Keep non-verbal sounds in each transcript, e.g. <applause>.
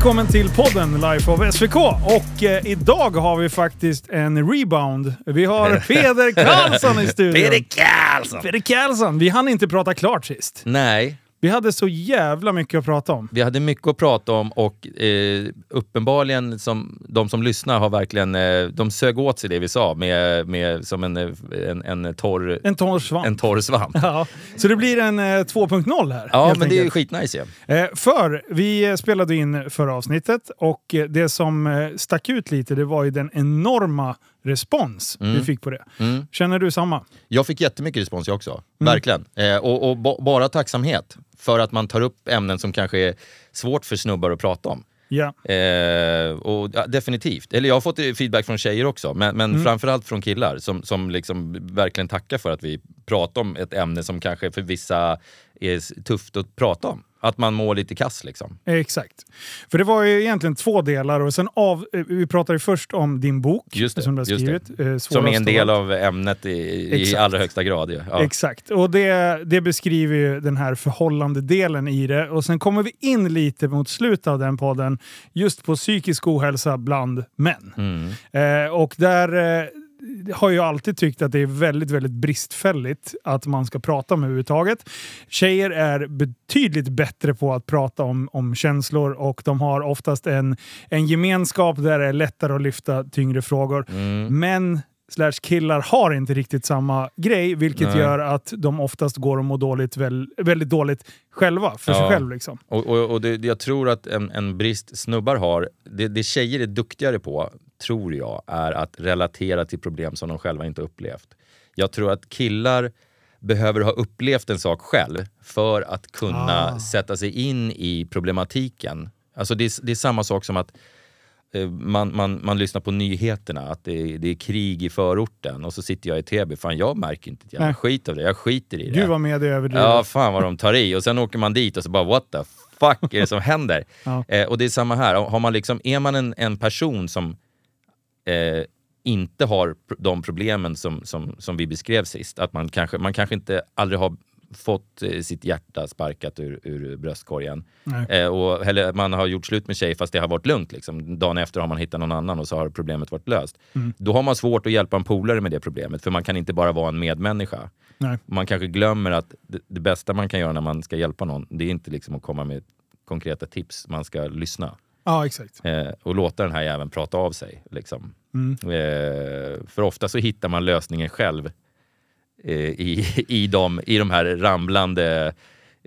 Välkommen till podden Life of SVK. Och eh, idag har vi faktiskt en rebound. Vi har <laughs> Peder Karlsson i studion. Peder Karlsson! Peder Karlsson. Vi hann inte prata klart sist. Nej, Vi hade så jävla mycket att prata om. vi hade mycket att prata om och eh, uppenbarligen som de som lyssnar har verkligen, eh, de sög åt sig det vi sa med, med som en, eh, en, en, torr, En torr svamp. en torr svamp. <laughs> Ja, så det blir en eh, 2.0 här. Ja, men det är enkelt. skitnice ju. Eh, för vi spelade in förra avsnittet och det som eh, stack ut lite det var ju den enorma respons vi fick på det. Mm. Känner du samma? Jag fick jättemycket respons jag också, Mm. verkligen. Eh, och och ba, bara tacksamhet för att man tar upp ämnen som kanske är svårt för snubbar att prata om. Ja. Eh, och ja, Definitivt. Eller jag har fått feedback från tjejer också, men, men Mm. framförallt från killar som, som liksom verkligen tackar för att vi pratar om ett ämne som kanske för vissa är tufft att prata om. Att man mår lite kass liksom. Exakt. För det var ju egentligen två delar och sen av, eh, vi pratade ju först om din bok Just det, som du har skrivit. eh, Som är en del av ämnet i, i allra högsta grad. Ja. Exakt, och det, det beskriver ju den här förhållande delen i det. Och sen kommer vi in lite mot slutet av den podden just på psykisk ohälsa bland män. Mm. Eh, och där eh, har jag alltid tyckt att det är väldigt, väldigt bristfälligt att man ska prata om överhuvudtaget. Tjejer är betydligt bättre på att prata om, om känslor och de har oftast en, en gemenskap där det är lättare att lyfta tyngre frågor. Mm. Män slash killar har inte riktigt samma grej, vilket Nej. gör att de oftast går och mår dåligt, väl, väldigt dåligt själva, för sig Ja. själv. Liksom. Och, och, och det, jag tror att en, en brist snubbar har, det, det tjejer är duktigare på, tror jag, är att relatera till problem som de själva inte upplevt. Jag tror att killar behöver ha upplevt en sak själv för att kunna Ah. sätta sig in i problematiken. Alltså det, är, det är samma sak som att eh, man, man, man lyssnar på nyheterna, att det är, det är krig i förorten och så sitter jag i Täby. Fan jag märker inte ett jävla skit av det, jag skiter i det. Gud vad med det överdrivet. Ja, fan vad de tar i. Och sen åker man dit och så bara what the fuck är det som <laughs> händer? Ja. Eh, och det är samma här. Har man liksom, är man en, en person som eh, inte har de problemen som, som, som vi beskrev sist, att man kanske, man kanske inte aldrig har fått eh, sitt hjärta sparkat ur, ur bröstkorgen. Eh, och, eller man har gjort slut med tjej fast det har varit lugnt. Liksom. Dagen efter har man hittat någon annan och så har problemet varit löst. Mm. Då har man svårt att hjälpa en polare med det problemet för man kan inte bara vara en medmänniska Nej. man kanske glömmer att det, det bästa man kan göra när man ska hjälpa någon, det är inte liksom att komma med konkreta tips. Man ska lyssna Ja, exakt. eh, och låta den här jäveln prata av sig. Liksom. Mm. Eh, för ofta så hittar man lösningen själv eh, i, <laughs> i, de, i de här ramlande...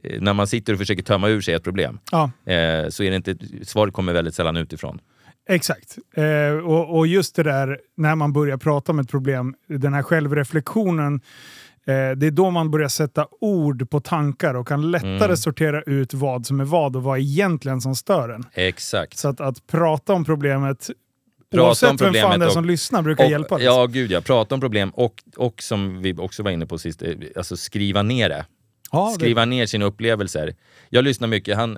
Eh, när man sitter och försöker tömma ur sig ett problem Ja, så är det inte... Svaret kommer väldigt sällan utifrån. exakt. Eh, och, och just det där när man börjar prata om ett problem, den här självreflektionen, eh, det är då man börjar sätta ord på tankar och kan lättare Mm. sortera ut vad som är vad och vad egentligen som stör en. Exakt. Så att, att prata om problemet, Prata oavsett om vem fan problemet det är och- som lyssnar, brukar Och- hjälpa. liksom. Ja, gud ja. Prata om problem och, och som vi också var inne på sist, eh, alltså skriva ner det. Ja, det- skriva ner sina upplevelser. Jag lyssnar mycket, han,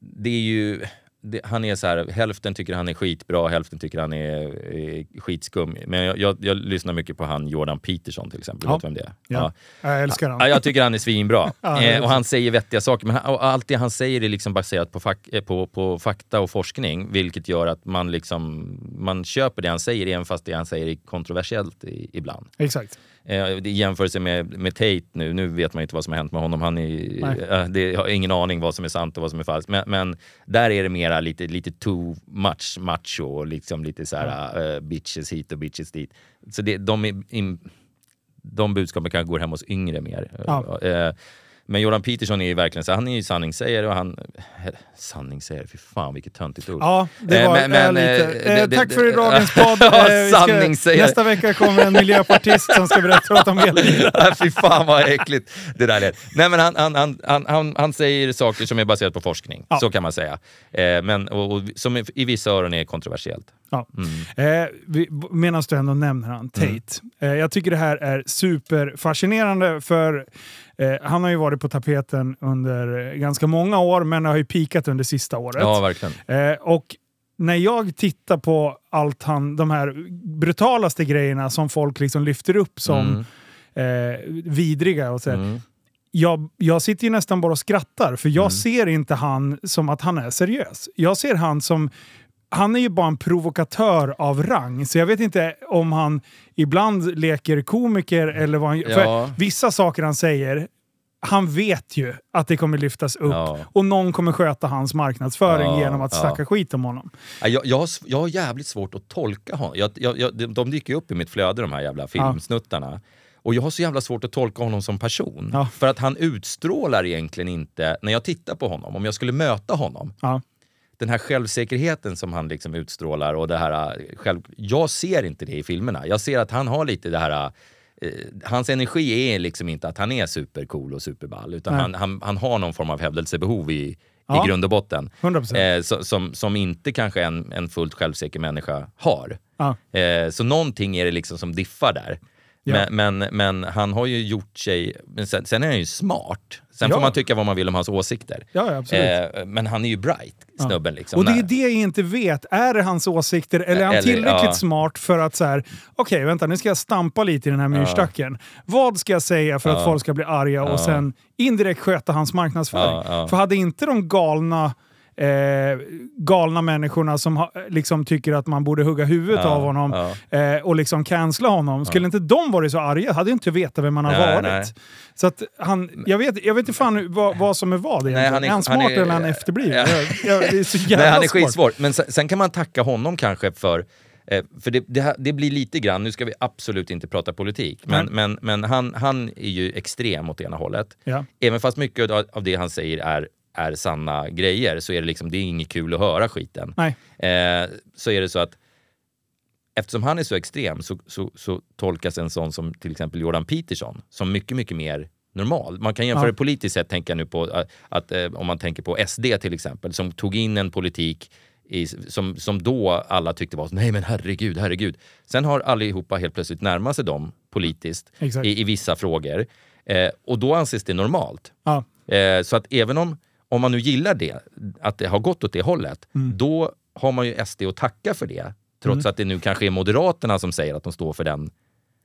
det är ju, det, han är så här, hälften tycker han är skitbra, hälften tycker han är, är skitskum. Men jag, jag, jag lyssnar mycket på han Jordan Peterson till exempel, Ja. vet vem det är? Ja. Jag älskar Ja, den. jag tycker han är svinbra. <laughs> Ja, eh, och han säger vettiga saker, men han, allt det han säger är liksom baserat på, fak, eh, på, på fakta och forskning, vilket gör att man, liksom, man köper det han säger, även fast det han säger är kontroversiellt i, ibland. Exakt. Eh, I jämförelse med, med Tate nu, nu vet man inte vad som har hänt med honom. Han är, eh, det, jag har ingen aning vad som är sant och vad som är falskt. Men, men där är det mera lite, lite too much macho och liksom lite så här eh, bitches hit och bitches dit. Så det, de, in, de budskapen kanske går hem hos yngre mer. Ja. Eh, men Jordan Peterson är ju verkligen så, han är ju sanningssägare och han... eh, Sanningssägare, fy fan vilket töntigt ord. Ja, det Eh, var men- men, är lite. eh, Eh, tack för dagens <laughs> podd. Eh, sanningssägare. Nästa vecka kommer en miljöpartist som ska berätta om elbilar. <laughs> Fy fan vad äckligt det där lät. Nej men han, han, han, han, han, han säger saker som är baserat på forskning, Ja. så kan man säga. Eh, men, och, och, som i- vissa öron är kontroversiellt. Ja. Mm. Eh, vi- Medan du ändå nämner han, Tate. Eh, jag tycker det här är superfascinerande för eh, han har ju varit på tapeten under ganska många år men har ju pikat under sista året. Ja, verkligen. Eh, och när jag tittar på allt han, de här brutalaste grejerna som folk liksom lyfter upp som Mm. eh, vidriga och så Mm. jag, jag sitter ju nästan bara och skrattar, för Mm. jag ser inte han som att han är seriös. Jag ser han som... Han är ju bara en provokatör av rang, så jag vet inte om han ibland leker komiker eller vad han Ja. För vissa saker han säger, han vet ju att det kommer lyftas upp Ja. och någon kommer sköta hans marknadsföring Ja, genom att ja. snacka skit om honom. Ja, Jag, jag, har, jag har jävligt svårt att tolka honom. Jag, jag, de- de dyker ju upp i mitt flöde de här jävla filmsnuttarna. Och jag har så jävla svårt att tolka honom som person. För att han utstrålar egentligen inte, när jag tittar på honom, om jag skulle möta honom. Den här självsäkerheten som han liksom utstrålar och det här äh, själv... Jag ser inte det i filmerna. Jag ser att han har lite det här... Eh, hans energi är liksom inte att han är supercool och superball, utan han, han, han har någon form av hävdelsebehov i, Ja. i grund och botten. 100%. Eh, så, som, som inte kanske en, en fullt självsäker människa har. Ja. Eh, så någonting är det liksom som diffar där. Ja. Men, men, men han har ju gjort sig... Men sen, sen är han ju smart. Sen Ja. får man tycka vad man vill om hans åsikter. Ja, ja. Eh, men han är ju bright, snubben. Liksom. Och det är det jag inte vet. Är det hans åsikter eller är han Eller, tillräckligt ja. smart för att så här, okej vänta nu ska jag stampa lite i den här myrstacken. Vad ska jag säga för att Ja. folk ska bli arga och sen indirekt sköta hans marknadsföring? Ja, ja. För hade inte de galna Eh, galna människorna som ha, liksom tycker att man borde hugga huvudet Ja, av honom eh, och liksom cancella honom. Skulle inte de varit så arga hade jag inte vetat vem han har Nej, varit. nej. Så att han, jag vet, jag vet inte fan vad, vad som är vad egentligen. han är- är, han smart han är- eller är han efterbliven? Ja. Jag, jag, det är så jävla <laughs> Nej, han är svårt. skitsvår. Men sen, sen kan man tacka honom kanske för eh, för det, det, det blir lite grann, nu ska vi absolut inte prata politik, men, Nej. men, men han, han är ju extrem åt ena hållet. Ja. Även fast mycket av det han säger är, är sanna grejer så är det liksom, det är inget kul att höra skiten. Nej. Eh, så är det så att eftersom han är så extrem så, så, så tolkas en sån som till exempel Jordan Peterson som mycket, mycket mer normal. Man kan jämföra Ja. det politiskt sett, tänka nu på att, att eh, om man tänker på SD till exempel, som tog in en politik i, som, som då alla tyckte var så, nej men herregud, herregud. Sen har allihopa helt plötsligt närmat sig dem politiskt i, i vissa frågor. Eh, och då anses det normalt. Ja. Eh, så att även om, om man nu gillar det, att det har gått åt det hållet, Mm. då har man ju SD att tacka för det. Trots att det nu kanske är Moderaterna som säger att de står för den.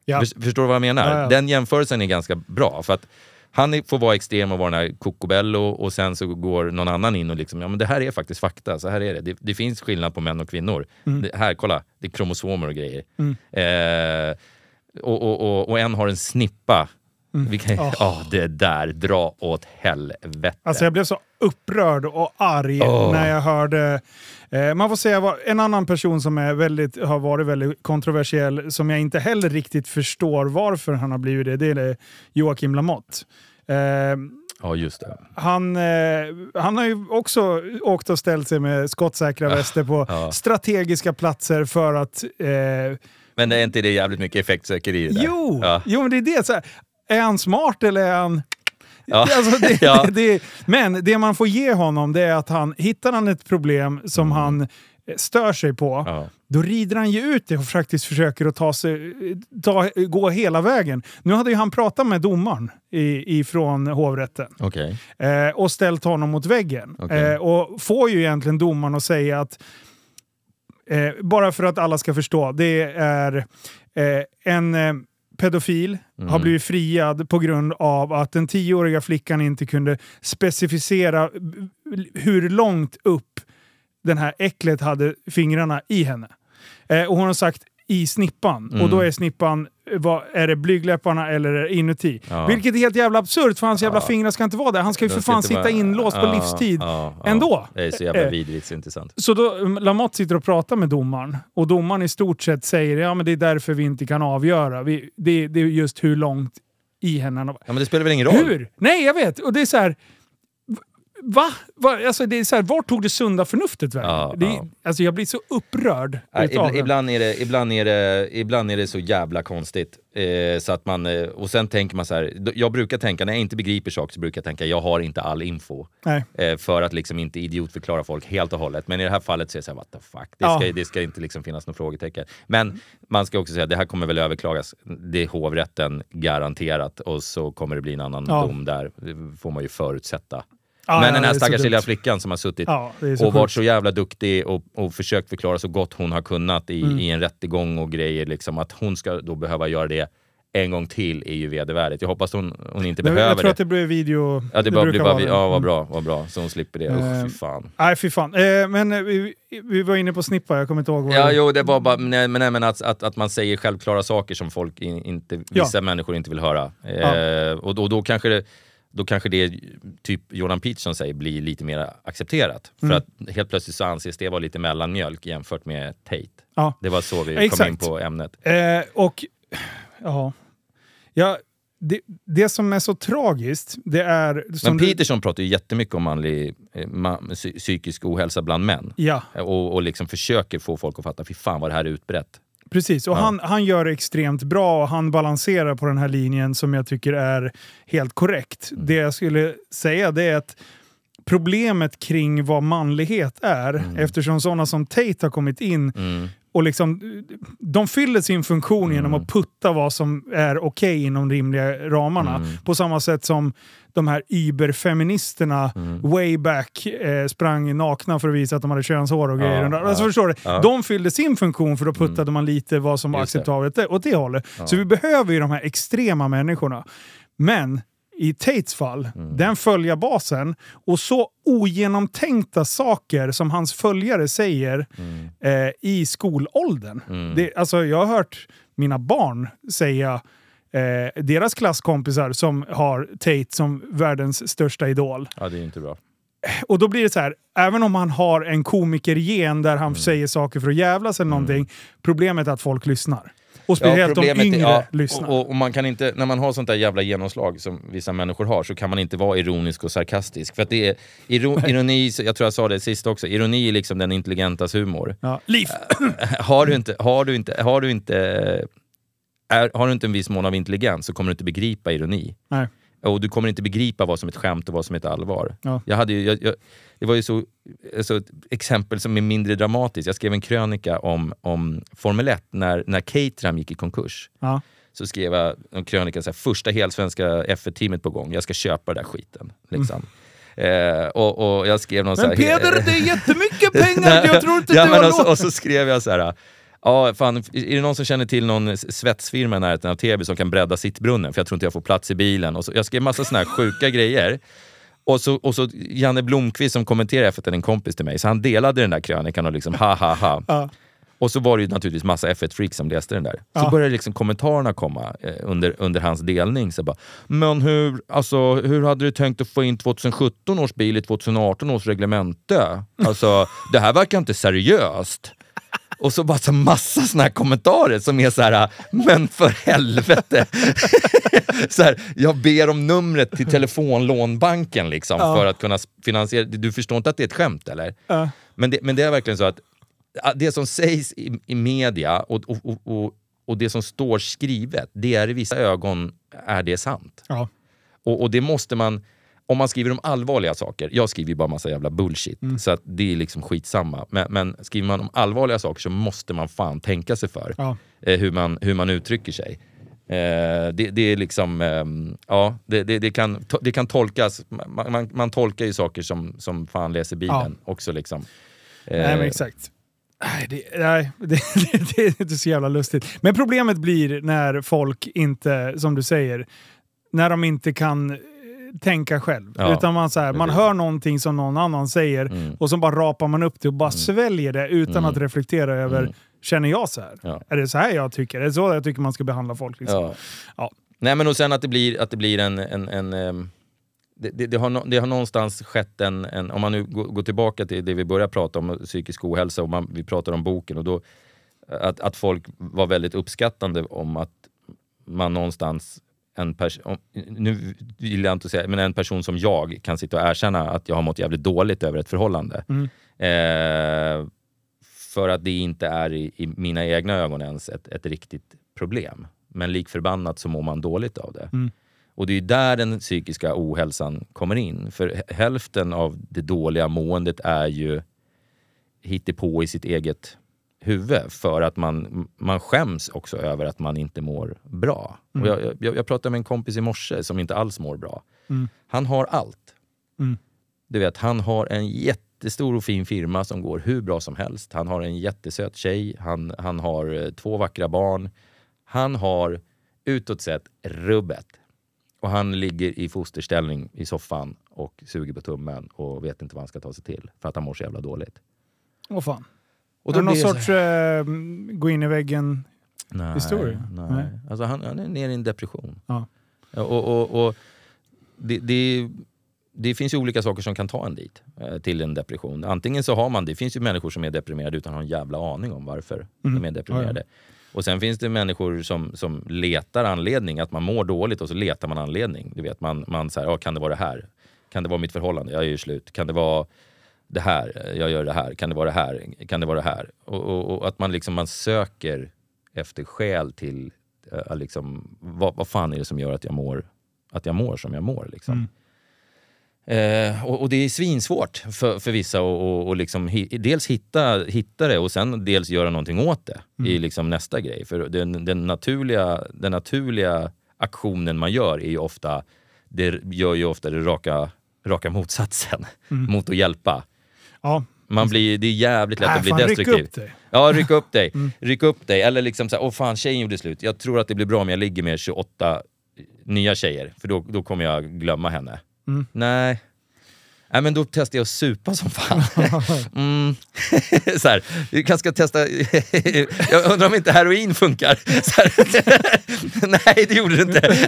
Ja. För, förstår du vad jag menar? Ja, ja. Den jämförelsen är ganska bra. För att han får vara extrem och vara den här kokobello och sen så går någon annan in och liksom, ja men det här är faktiskt fakta, så här är det. Det, det finns skillnad på män och kvinnor. Mm. Det, här, kolla, det är kromosomer och grejer. Eh, och, och, och, och en har en snippa. Vi kan, Åh. ja, det där, dra åt helvete. Alltså jag blev så upprörd och arg Åh. när jag hörde... Eh, man får säga vad, en annan person som är väldigt, har varit väldigt kontroversiell, som jag inte heller riktigt förstår varför han har blivit det, det är Joakim Lamotte. Eh, Ja, just det. han, eh, han har ju också åkt och ställt sig med skottsäkra väster på ja. strategiska platser för att... Eh, Men är inte det jävligt mycket effektsökeri det där? jo, Ja. jo, men det är det. Så här, är han smart eller är han... Ja. <laughs> Alltså det, Ja. det, men det man får ge honom det är att han hittar han ett problem som han eh, stör sig på, Mm. Ja. då rider han ju ut det och faktiskt försöker att ta sig, ta, gå hela vägen. Nu hade ju han pratat med domaren i, ifrån hovrätten Okej. eh, och ställt honom mot väggen. Okej. Eh, och får ju egentligen domaren att säga att, eh, bara för att alla ska förstå, det är eh, en eh, pedofil Mm. har blivit friad på grund av att den tioåriga flickan inte kunde specificera hur långt upp den här äcklet hade fingrarna i henne. Eh, och hon har sagt i snippan. Mm. Och då är snippan, vad, är det blygdläpparna eller är det inuti? Ja. Vilket är helt jävla absurt för hans jävla Ja. fingrar ska inte vara där. Han ska ju för fan sitta inlåst på Ja, livstid ja, ja. ändå. Det är så jävla Eh, vidrigt så intressant. Så då, Lamotte sitter och pratar med domaren och domaren i stort sett säger ja men det är därför vi inte kan avgöra. Vi, det, det är just hur långt i henne Ja, men det spelar väl ingen roll? Hur? Nej, jag vet. Och det är så här... Va? Va? Alltså, det är så här, vart tog det sunda förnuftet vägen? Ja, ja. Alltså, jag blir så upprörd Nej, utav ibland, ibland, är det, ibland, är det, ibland är det så jävla konstigt. Eh, så att man, eh, och sen tänker man så här, jag brukar tänka, när jag inte begriper saker så brukar jag tänka, jag har inte all info. Eh, för att liksom inte idiotförklara folk helt och hållet. Men i det här fallet så är det så här, what the fuck. Det Ja. ska, det ska inte liksom finnas några frågetecken. Men man ska också säga, det här kommer väl överklagas. Det är hovrätten garanterat och så kommer det bli en annan Ja. dom där. Det får man ju förutsätta. Ja, Men ja, den det här stackars lilla flickan som har suttit Ja, det och varit så jävla duktig och, och försökt förklara så gott hon har kunnat i, Mm. i en rättegång och grejer. Liksom, att hon ska då behöva göra det en gång till är ju vedervärdigt. Jag hoppas hon, hon inte behöver jag tror det. att det blir video. Ja, det, brukar blir bara, det. ja, vad Mm. bra, vad bra. Så hon slipper det. Usch, fy fan. Nej, fy fan. Eh, men vi, vi var inne på snippa, jag kommer inte ihåg vad Ja, det- jo, det var bara, nej, men, nej, men att, att, att man säger självklara saker som folk in, inte, Ja. vissa människor inte vill höra. Eh, och då, då, kanske det, då kanske det typ Jordan Peterson säger blir lite mer accepterat. För Mm. att helt plötsligt så anses det vara lite mellanmjölk jämfört med Tate. Ja. Det var så vi Exakt. kom in på ämnet. Eh, och ja, ja det, det som är så tragiskt, det är... Som Men du- Peterson pratar ju jättemycket om manlig eh, ma- psy- psykisk ohälsa bland män. Ja, Och, och liksom försöker få folk att fatta, fy fan vad det här är utbrett. Precis. Och Ja. han, han gör det extremt bra och han balanserar på den här linjen som jag tycker är helt korrekt. Mm. Det jag skulle säga det är att problemet kring vad manlighet är, eftersom sådana som Tate har kommit in Mm. Och liksom, de fyller sin funktion genom Mm. att putta vad som är okej inom rimliga ramarna. Mm. På samma sätt som de här überfeministerna Mm. way back eh, sprang nakna för att visa att de hade könshår och Ja, grejer. alltså, ja, förstår du? ja. De fyllde sin funktion för då puttade man lite vad som var Just det. acceptabelt åt det hållet. Ja. Så vi behöver ju de här extrema människorna. Men i Tates fall, Mm. den följarbasen och så ogenomtänkta saker som hans följare säger Mm. eh, i skolåldern. Mm. Det, alltså, jag har hört mina barn säga eh, deras klasskompisar som har Tate som världens största idol. Ja, det är inte bra. Och då blir det så här, även om han har en komikergen där Mm. han säger saker för att jävlas eller någonting, problemet är att folk lyssnar. Och speciellt de problemet är- yngre ja, lyssnar. Och, och, man kan inte, när man har sånt där jävla genomslag som vissa människor har så kan man inte vara ironisk och sarkastisk. För det är iro, ironi, jag tror jag sa det sist också, ironi är liksom den intelligentas humor. ja. Liv! Har du inte, har du inte, har du inte, är, har du inte en viss mån av intelligens så kommer du inte begripa ironi. Nej. Och du kommer inte begripa vad som är ett skämt och vad som är ett allvar. Ja. Jag hade ju, jag, jag, det var ju så, alltså ett exempel som är mindre dramatiskt. Jag skrev en krönika om, om Formel 1 när, när Caterham gick i konkurs. Ja. Så skrev jag en krönika, så här, första helsvenska F1-teamet på gång, jag ska köpa den där skiten. Liksom. Eh, och, och jag skrev någon så Mm. Men här, Peder, det är jättemycket <laughs> pengar! Jag tror inte ja, du har och, så, och så skrev jag så här. Ja, fan, är det någon som känner till någon svetsfirma i närheten av Täby som kan bredda sittbrunnen? För jag tror inte jag får plats i bilen. Och så, jag skrev massa såna här sjuka <laughs> grejer. Och så, och så Janne Blomqvist som kommenterade efter en kompis till mig, så han delade den där krönikan och liksom ha ha ha. Ja. Och så var det ju naturligtvis massa F1-freaks som läste den där. Så Ja. började liksom kommentarerna komma eh, under, under hans delning. Så bara, Men hur, alltså, hur hade du tänkt att få in 2017 års bil i 2018 års reglemente? Alltså, det här verkar inte seriöst. Och så bara så massa såna här kommentarer som är så här, men för helvete. <laughs> så här, jag ber om numret till telefonlånbanken liksom, Ja. för att kunna finansiera. Du förstår inte att det är ett skämt eller? Ja. Men det, men det är verkligen så att att det som sägs i, i media och, och, och, och, och det som står skrivet, det är i vissa ögon är det sant. Ja. Och, och det måste man, om man skriver om allvarliga saker, jag skriver ju bara massa jävla bullshit, Mm. så det är liksom skitsamma. Men, men skriver man om allvarliga saker så måste man fan tänka sig för Ja. eh, hur, man, hur man uttrycker sig. Eh, det, det är liksom, ehm, ja, det, det, det, kan, det kan tolkas, man, man, man tolkar ju saker som, som fan läser Bibeln också liksom. Nej, men Eh, exakt. Nej, det, nej det, <laughs> det, det är inte så jävla lustigt. Men problemet blir när folk inte, som du säger, när de inte kan eh, tänka själv. Ja, Utan man, så här, man hör någonting som någon annan säger Mm. och så bara rapar man upp det och bara sväljer det utan Mm. att reflektera över, Mm. känner jag så här? Ja. Är det så här jag tycker? Är det så jag tycker man ska behandla folk? Liksom? Ja. Ja. Nej men och sen att det blir, att det blir en... en, en ehm, det, det, det, har, det har någonstans skett en, en... Om man nu går, går tillbaka till det vi började prata om, psykisk ohälsa, och man, vi pratar om boken. och då att, att folk var väldigt uppskattande om att man någonstans en pers- om, nu vill jag inte säga, men en person som jag kan sitta och erkänna att jag har mått jävligt dåligt över ett förhållande. Mm. Eh, för att det inte är i, i mina egna ögon ens ett, ett riktigt problem. Men lik förbannat så mår man dåligt av det. Mm. Och det är där den psykiska ohälsan kommer in. För hälften av det dåliga måendet är ju på i sitt eget huvud. För att man, man skäms också över att man inte mår bra. Mm. Jag, jag, jag pratade med en kompis i morse som inte alls mår bra. Mm. Han har allt. Mm. Du vet, han har en jättestor och fin firma som går hur bra som helst. Han har en jättesöt tjej, han, han har eh, två vackra barn. Han har utåt sett rubbet. Och han ligger i fosterställning i soffan och suger på tummen och vet inte vad han ska ta sig till för att han mår så jävla dåligt. Åh fan. Och är det någon sorts här- eh, gå in i väggen? nej, historia? Nej. Nej. Alltså han, han är nere i en depression. Ja. Ja, Och, och, och det, det, det finns ju olika saker som kan ta en dit, eh, till en depression. Antingen så har man, det finns ju människor som är deprimerade utan att ha en jävla aning om varför Mm. de är deprimerade. Och sen finns det människor som, som letar anledning, att man mår dåligt och så letar man anledning. Du vet, man, man så här, ja, kan det vara det här? Kan det vara mitt förhållande? Jag är ju slut. Kan det vara det här? Jag gör det här. Kan det vara det här? Kan det vara det här? Och, och, och att man liksom man söker efter skäl till eh, liksom, vad, vad fan är det som gör att jag mår, att jag mår som jag mår. Liksom. Mm. Eh, och, och det är svinsvårt för, för vissa att liksom hi, dels hitta, hitta det och sen dels göra någonting åt det Mm. i liksom nästa grej. För den, den, naturliga, den naturliga aktionen man gör är ju ofta, det gör ju ofta det raka, raka motsatsen Mm. <laughs> mot att hjälpa. Ja. Man blir, det är jävligt lätt Äh, att bli fan, ryck destruktiv. upp dig. Ja, ryck upp dig. Mm. Ryck upp dig. Eller liksom såhär, åh fan tjejen gjorde slut. Jag tror att det blir bra om jag ligger med 28 nya tjejer, för då, då kommer jag glömma henne. Mm. Nej. Nej men då testar jag att supa som fan. <laughs> Mm. <laughs> så här, vi kanske ska testa, <laughs> jag undrar om inte heroin funkar. Nej det gjorde det inte.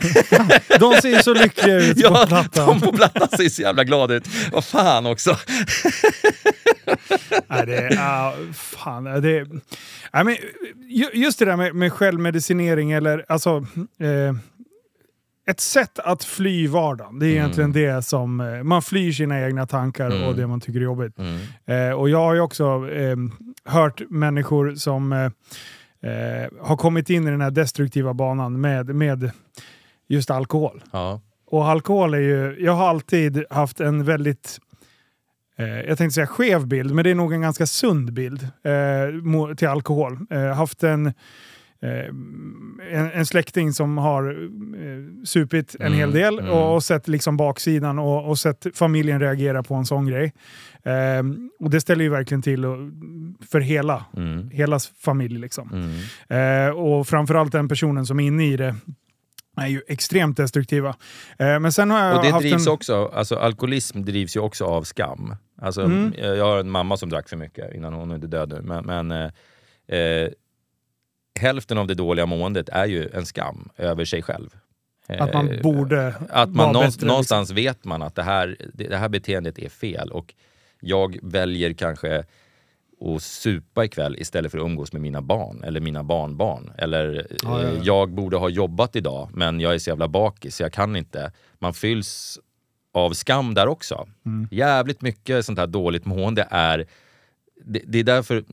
De ser så lyckliga ut på Ja, plattan. de på plattan ser så jävla glada ut. Vad fan också. Nej, det, är- ja, fan, det, nej, men, ju- just det där med, med självmedicinering, eller alltså... Eh, ett sätt att fly vardagen. Det är egentligen det som... eh, Man flyr sina egna tankar Mm. och det man tycker är jobbigt. Mm. Eh, och jag har ju också eh, hört människor som eh, eh, har kommit in i den här destruktiva banan med, med just alkohol. Ja. Och alkohol är ju... Jag har alltid haft en väldigt... Eh, jag tänkte säga skev bild, men det är nog en ganska sund bild eh, till alkohol. Eh, haft en, en, en släkting som har eh, supit en Mm, hel del mm. och, och sett liksom baksidan och, och sett familjen reagera på en sån grej. Eh, och det ställer ju verkligen till och, för hela, Mm. hela familj. Liksom. Mm. Eh, och framförallt den personen som är inne i det är ju extremt destruktiva. Eh, men sen har jag Och det haft drivs en... också, alltså alkoholism drivs ju också av skam. Alltså, Mm. Jag har en mamma som drack för mycket innan hon är död nu. Men, men eh, eh, hälften av det dåliga måendet är ju en skam över sig själv. Att man Eh, borde att man någonstans, bättre, liksom. någonstans vet man att det här, det, här beteendet är fel och jag väljer kanske att supa ikväll istället för att umgås med mina barn eller mina barnbarn. Eller eh, ja. jag borde ha jobbat idag men jag är så jävla bakis så jag kan inte. Man fylls av skam där också. Mm. Jävligt mycket sånt här dåligt mående är... Det, det är därför...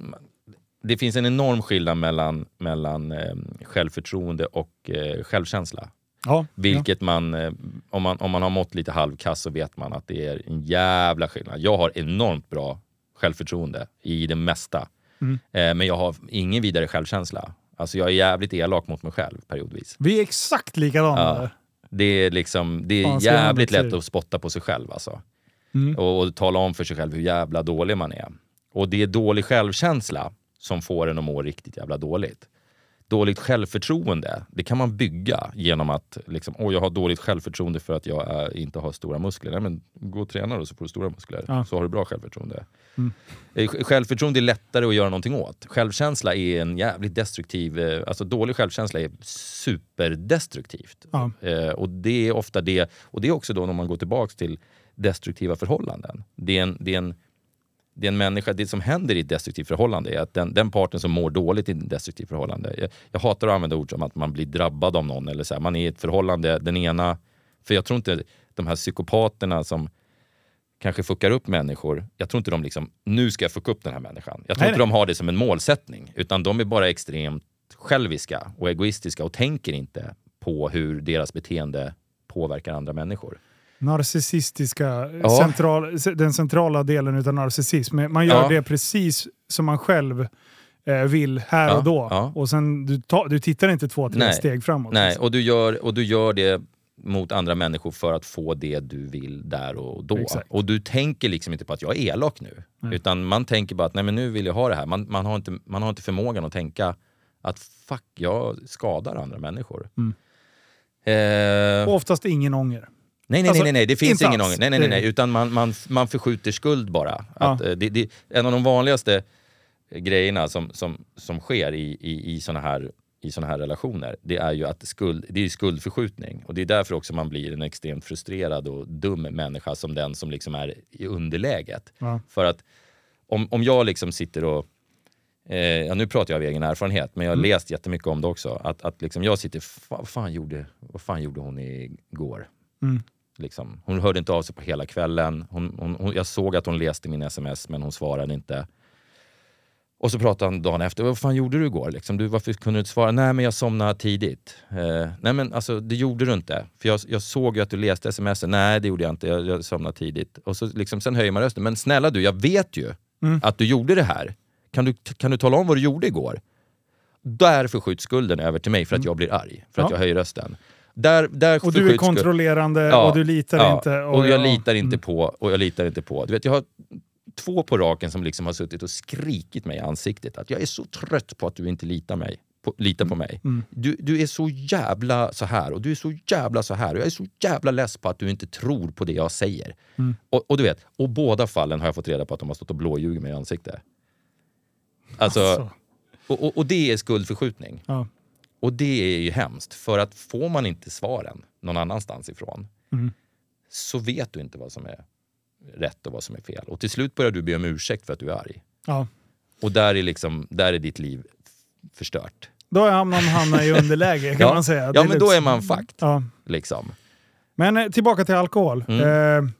Det finns en enorm skillnad mellan, mellan eh, självförtroende och eh, självkänsla. Ja, Vilket man, eh, om man, om man har mått lite halvkass så vet man att det är en jävla skillnad. Jag har enormt bra självförtroende i det mesta. Mm. Eh, men jag har ingen vidare självkänsla. Alltså jag är jävligt elak mot mig själv periodvis. Vi är exakt likadana. Ja. där. Det är, liksom, det är jävligt lätt att spotta på sig själv alltså. Mm. Och, och tala om för sig själv hur jävla dålig man är. Och det är dålig självkänsla som får en att må riktigt jävla dåligt. Dåligt självförtroende, det kan man bygga genom att liksom, Åh, jag har dåligt självförtroende för att jag är, inte har stora muskler. Nej, men gå och träna då så får du stora muskler. Ja. Så har du bra självförtroende. Mm. Eh, Självförtroende är lättare att göra någonting åt. Självkänsla är en jävligt destruktiv... eh, Alltså dålig självkänsla är superdestruktivt. Ja. Eh, och det är ofta det, och det är också då när man går tillbaks till destruktiva förhållanden. Det är en, det är en, det är en människa, det som händer i ett destruktivt förhållande är att den, den parten som mår dåligt i ett destruktivt förhållande, jag, jag hatar att använda ord som att man blir drabbad av någon eller så här, man är i ett förhållande, den ena, för jag tror inte de här psykopaterna som kanske fuckar upp människor, jag tror inte de liksom, nu ska jag fucka upp den här människan. Jag tror Nej, inte nej. de har det som en målsättning, utan de är bara extremt själviska och egoistiska och tänker inte på hur deras beteende påverkar andra människor. Narcissistiska, Ja. central, den centrala delen utav narcissism. Man gör Ja. det precis som man själv eh, vill här Ja, och då. ja. Och sen du, ta, du tittar inte två, tre Nej. steg framåt. Nej, liksom. och du, gör, och du gör det mot andra människor för att få det du vill där och då. Exakt. Och du tänker liksom inte på att jag är elak nu. Nej. Utan man tänker bara att nej men nu vill jag ha det här. Man, man, har inte, man har inte förmågan att tänka att fuck, jag skadar andra människor. Mm. Eh, Och oftast ingen ånger. Nej, nej, Alltså, nej, nej, det finns ingen alls. ånger. Nej, nej, nej, nej, Det- utan man, man, man förskjuter skuld bara. Ja. Att, eh, det, det, en av de vanligaste grejerna som, som, som sker i, i, i såna här i såna här relationer, det är ju att skuld, det är ju skuldförskjutning. Och det är därför också man blir en extremt frustrerad och dum människa som den som liksom är i underläget. Ja. För att om, om jag liksom sitter och Eh, ja, nu pratar jag av egen erfarenhet, men jag har Mm. läst jättemycket om det också. Att, att liksom jag sitter, "Fa- vad fan, gjorde, vad fan gjorde hon igår? Mm. Liksom. Hon hörde inte av sig på hela kvällen. Hon, hon, hon, jag såg att hon läste min sms, men hon svarade inte. Och så pratade han dagen efter. Vad fan gjorde du igår? Liksom, du, varför kunde du inte svara? Nej, men jag somnade tidigt. Eh, nej, men alltså, det gjorde du inte. För jag, jag såg ju att du läste sms. Nej, det gjorde jag inte. Jag, jag somnade tidigt. Och så liksom, sen höjer man rösten. Men snälla du, jag vet ju Mm. att du gjorde det här. Kan du, kan du tala om vad du gjorde igår? Där förskjuts skulden över till mig för att jag blir arg. För att Ja. jag höjer rösten. Där, där Och du är kontrollerande Ja, och du litar Ja, inte. Och, jag ja, litar inte mm. på, och jag litar inte på. Du vet, jag har två på raken som liksom har suttit och skrikit mig i ansiktet att jag är så trött på att du inte litar, mig, på, litar på mig. Mm. Du, du är så jävla så här och du är så jävla så här och jag är så jävla less på att du inte tror på det jag säger. Mm. Och, och du vet, och båda fallen har jag fått reda på att de har stått och blåljugit mig i ansiktet. Alltså, Så. och, och, och det är skuldförskjutning. Ja. Och det är ju hemskt, för att får man inte svaren någon annanstans ifrån Mm. så vet du inte vad som är rätt och vad som är fel. Och till slut börjar du be om ursäkt för att du är arg. Ja. Och där är, liksom, där är ditt liv förstört. Då hamnar man hamnar i <laughs> underläge kan Ja. man säga. Det Ja, men då liksom- är man fucked. Ja. Liksom. Men eh, tillbaka till alkohol. Mm. Eh,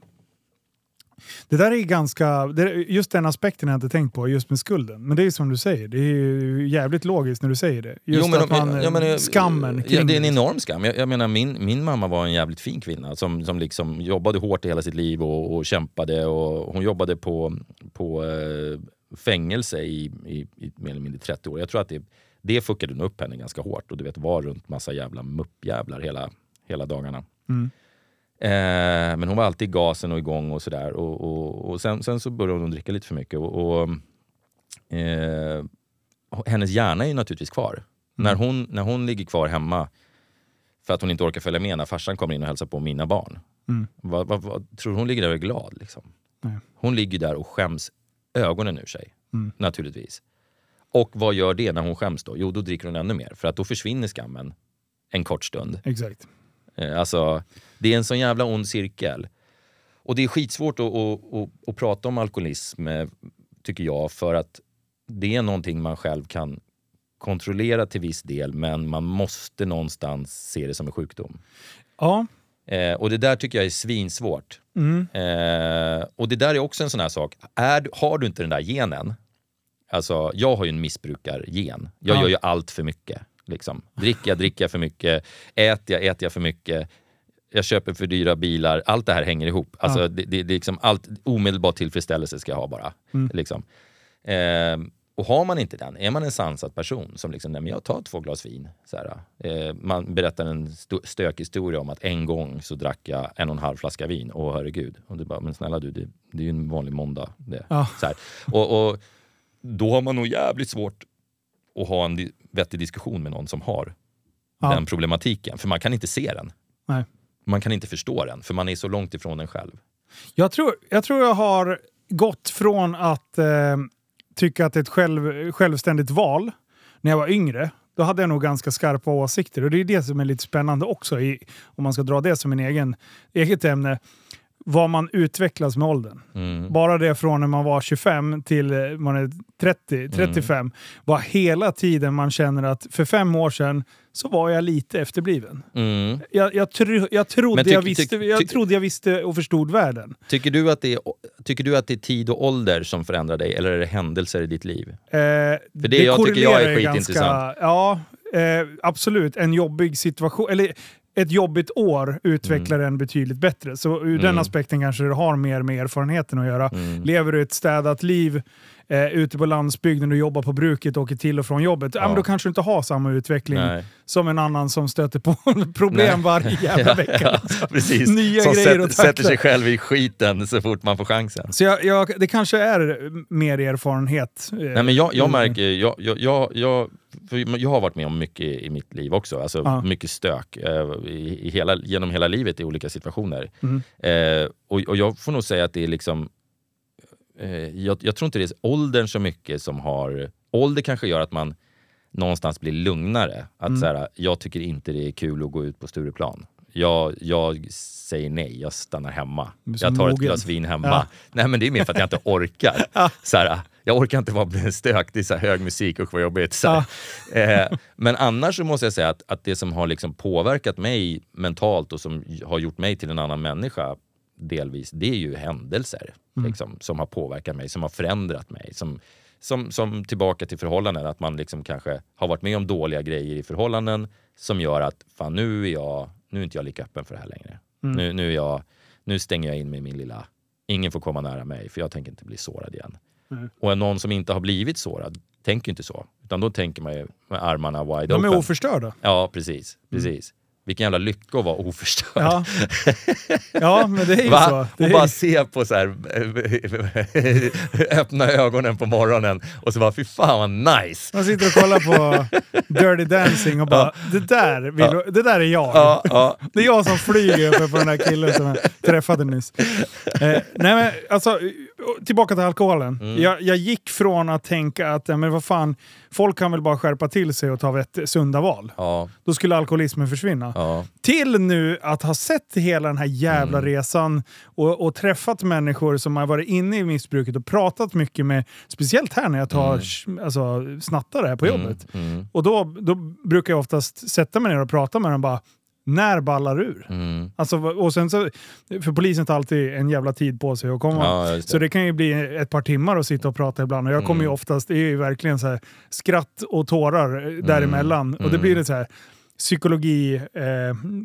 det där är ganska... Just den aspekten har jag inte tänkt på, just med skulden. Men det är som du säger, det är jävligt logiskt när du säger det. Just att om- man, ja, men, eh, skammen ja, kring Det är en enorm skam. Jag, jag menar, min, min mamma var en jävligt fin kvinna som, som liksom jobbade hårt i hela sitt liv och, och kämpade. Och hon jobbade på, på eh, fängelse i, i, i mer eller mindre 30 år. Jag tror att det, det fuckade upp henne ganska hårt och du vet var runt massa jävla muppjävlar hela, hela dagarna. Mm. Eh, men hon var alltid i gasen och igång och sådär. Och, och, och sen, sen så började hon dricka lite för mycket. Och, och, eh, hennes hjärna är naturligtvis kvar. När, hon, när hon ligger kvar hemma för att hon inte orkar följa med när farsan kommer in och hälsar på mina barn. Mm. Vad, vad, vad, tror hon ligger där och är glad? Liksom? Nej. Hon ligger där och skäms ögonen ur sig. Mm. Naturligtvis. Och vad gör det när hon skäms då? Jo, då dricker hon ännu mer. För att då försvinner skammen en kort stund. Exakt. Eh, Alltså, det är en sån jävla ond cirkel. Och det är skitsvårt att, att, att, att prata om alkoholism, eh, tycker jag, för att det är någonting man själv kan kontrollera till viss del, men man måste någonstans se det som en sjukdom. Ja. Eh, och det där tycker jag är svinsvårt. Mm. Eh, och det där är också en sån här sak. Är, har du inte den där genen, alltså jag har ju en missbrukargen. Jag Ja. gör ju allt för mycket. Liksom. Dricker jag, dricker jag för mycket. Äter jag, äter jag för mycket. Jag köper för dyra bilar. Allt det här hänger ihop. Alltså, Ja. det, det, det är liksom allt, omedelbar tillfredsställelse ska jag ha bara. Mm. Liksom. Eh, och har man inte den, är man en sansad person som liksom, nej men jag tar två glas vin. Så här, eh, man berättar en sto- stökhistoria om att en gång så drack jag en och en halv flaska vin. Åh herregud. Och du bara, men snälla du, det, det är ju en vanlig måndag. Det. Ja. Så här. Och, och då har man nog jävligt svårt att ha en vettig diskussion med någon som har Ja. den problematiken. För man kan inte se den. Nej. Man kan inte förstå den, för man är så långt ifrån den själv. Jag tror, jag tror jag har gått från att eh, tycka att det är ett själv, självständigt val när jag var yngre. Då hade jag nog ganska skarpa åsikter och det är det som är lite spännande också, i, om man ska dra det som en egen, eget ämne. Vad man utvecklas med åldern. Mm. Bara det från när man var 25 till eh, man är 30, 35 var hela tiden man känner att för fem år sedan så var jag lite efterbliven. Mm. Jag, jag, tro, jag, trodde, tyck- jag, visste, jag trodde jag visste och förstod världen. Tycker, du att det är, tycker du att det är tid och ålder som förändrar dig, eller är det händelser i ditt liv? Eh, För det jag tycker jag är skitintressant. ja, eh, absolut. En jobbig situation, eller ett jobbigt år utvecklar en betydligt bättre. Så ur den Mm. aspekten kanske det har mer med erfarenheten att göra. Mm. Lever du ett städat liv eh, ute på landsbygden och jobbar på bruket och åker till och från jobbet, ja. men då kanske du inte har samma utveckling Nej. som en annan som stöter på <laughs> problem Nej. varje jävla <laughs> vecka. Ja, <laughs> precis. Nya som grejer sätter, sätter sig själv i skiten så fort man får chansen. Så jag, jag, det kanske är mer erfarenhet. eh, Nej, men jag, jag märker, jag, jag, jag, jag, har varit med om mycket i mitt liv också. Alltså Ja. mycket stök eh, i, i hela, genom hela livet i olika situationer. Mm. Eh, och, och jag får nog säga att det är liksom... Eh, jag, jag tror inte det är åldern så mycket som har... Ålder kanske gör att man någonstans blir lugnare. Att Mm. så här, jag tycker inte det är kul att gå ut på Stureplan. Jag, jag säger nej, jag stannar hemma. Jag tar ett glas vin hemma. Ja. <laughs> Nej men det är mer för att jag inte orkar. <laughs> så här, jag orkar inte vara bli en stök, det är så här hög musik och vad jobbigt. Så här. <laughs> eh, men annars så måste jag säga att, att det som har liksom påverkat mig mentalt och som har gjort mig till en annan människa delvis, det är ju händelser liksom, som har påverkat mig, som har förändrat mig. Som, som, som tillbaka till förhållanden, att man liksom kanske har varit med om dåliga grejer i förhållanden som gör att fan, nu, är jag, nu är inte jag lika öppen för det här längre. Nu, nu, är jag, nu stänger jag in mig i min lilla... Ingen får komma nära mig för jag tänker inte bli sårad igen. Nej. Och någon som inte har blivit sårad tänker inte så. Utan då tänker man ju med armarna wide De open. är oförstörda. Ja, precis. precis. Vilken jävla lycka att vara oförstörd. Ja, ja men det är ju Va? så. Det och bara se på så här, <laughs> öppna ögonen på morgonen och så bara fy fan vad nice. man sitter och kollar på Dirty Dancing och bara, det, där vill, det där är jag. Ja, ja. Det är jag som flyger uppe på den där killen som jag träffade nyss. Eh, nej men alltså, tillbaka till alkoholen. Mm. Jag, jag gick från att tänka att, men vad fan, folk kan väl bara skärpa till sig och ta ett sunda val. Ja, Då skulle alkoholismen försvinna. ja. Till nu att ha sett hela den här jävla Mm. resan och, och träffat människor som har varit inne i missbruket och pratat mycket med, speciellt här när jag tar alltså, snattare här på jobbet. Mm, Och då, då brukar jag oftast sätta mig ner och prata med dem bara, när ballar ur? mm. Alltså, och sen så, för polisen tar alltid en jävla tid på sig att komma. Ja, det. Så det kan ju bli ett par timmar att sitta och prata ibland. Och jag kommer ju Mm. oftast, det är ju verkligen så här, skratt och tårar Mm. eh, däremellan. Och det blir det så här psykologi... Eh,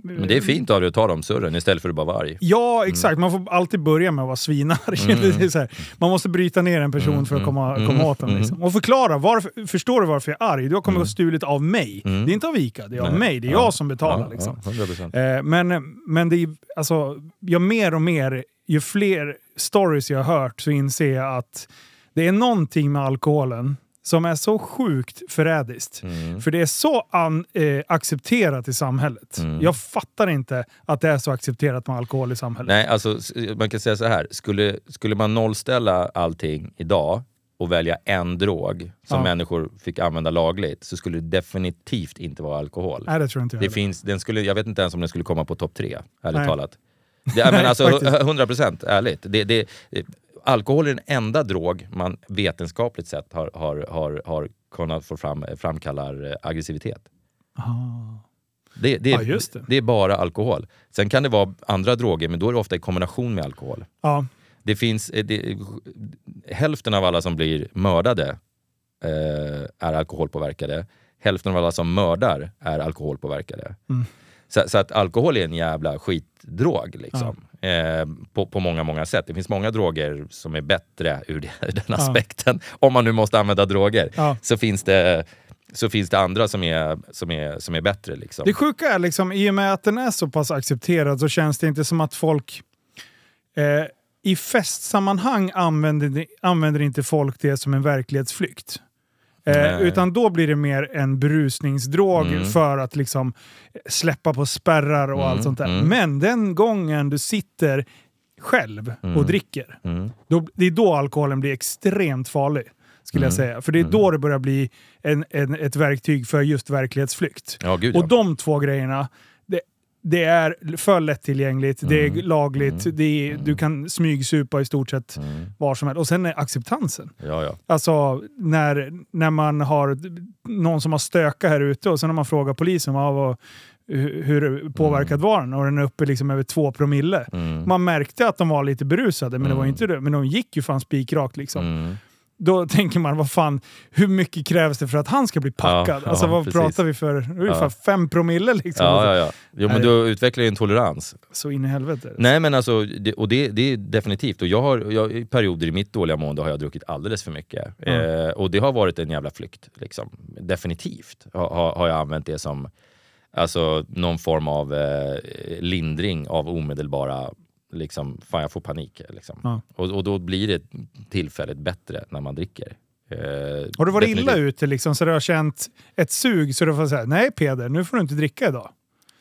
Men det är fint av dig att ta de surren istället för att bara vara arg. Ja, exakt. Man får alltid börja med att vara svinarg. Mm. <laughs> Man måste bryta ner en person för att komma, komma åt den. Liksom. Och förklara. Varför, förstår du varför jag är arg? Du har kommit och stulit av mig. Det är inte av Ica, det är av Mm. Nej. mig. Det är Ja. jag som betalar. Ja, liksom. ja, 100%. Eh, men, men det är, alltså, jag mer och mer, ju fler stories jag har hört så inser jag att det är någonting med alkoholen som är så sjukt förrädiskt. Mm. För det är så an, eh, accepterat i samhället. Mm. Jag fattar inte att det är så accepterat med alkohol i samhället. Nej, alltså man kan säga så här. Skulle, skulle man nollställa allting idag och välja en drog som Ja. människor fick använda lagligt så skulle det definitivt inte vara alkohol. Nej, det tror inte jag Det heller. finns, den skulle, jag vet inte ens om den skulle komma på topp tre, ärligt Nej. talat. Det, menar, <laughs> alltså, faktiskt. 100 procent, ärligt. Det, det, alkohol är den enda drog man vetenskapligt sett har, har, har, har kunnat få fram, framkallar eh, aggressivitet. Ah. Det, det, Ja, just det. det är bara alkohol. Sen kan det vara andra droger, men då är det ofta i kombination med alkohol. Ja. Det finns, eh, det, hälften av alla som blir mördade eh, är alkoholpåverkade. Hälften av alla som mördar är alkoholpåverkade. Mm. Så, så att alkohol är en jävla skitdrog liksom. Eh, på, på många, många sätt. Det finns många droger som är bättre ur <laughs> den aspekten. Om man nu måste använda droger. Ja. Så, finns det, så finns det andra som är, som är, som är bättre. Liksom. Det sjuka är liksom, i och med att den är så pass accepterad så känns det inte som att folk eh, i festsammanhang använder, använder inte folk det som en verklighetsflykt. Eh, utan då blir det mer en berusningsdrog Mm. för att liksom släppa på spärrar och Mm, allt sånt där. mm. Men den gången du sitter själv och dricker, Mm. då, det är då alkoholen blir extremt farlig. Skulle jag Mm. säga. För det är då det börjar bli en, en, ett verktyg för just verklighetsflykt. Ja, gud Och ja. de två grejerna, det, är för lättillgängligt, det är Mm. lagligt, det är, du kan smygsupa i stort sett Mm. var som helst. Och sen är acceptansen. Ja, ja. Alltså när, när man har någon som har stökat här ute och sen när man frågar polisen vad, vad, hur, påverkad var den och den är uppe liksom över två promille. Mm. Man märkte att de var lite berusade, men det var Mm. inte det. Men de gick ju fan spikrakt liksom. Mm. Då tänker man, vad fan, hur mycket krävs det för att han ska bli packad? Ja, alltså ja, vad precis. pratar vi för? Ungefär Ja. fem promille liksom. Ja, ja, ja. Jo, men du utvecklar ju en tolerans. Så in i helvete. Nej men alltså, det, och det, det är definitivt. Och jag har, jag, I perioder i mitt dåliga mående har jag druckit alldeles för mycket. Eh, och det har varit en jävla flykt. Liksom. Definitivt har, har, har jag använt det som alltså, någon form av eh, lindring av omedelbara, liksom, fan jag får panik. Liksom. Ja. Och, och då blir det tillfälligt bättre när man dricker. Eh, Har du varit definitivt. illa ute liksom, så du har känt ett sug så du får säga nej Peder, nu får du inte dricka idag?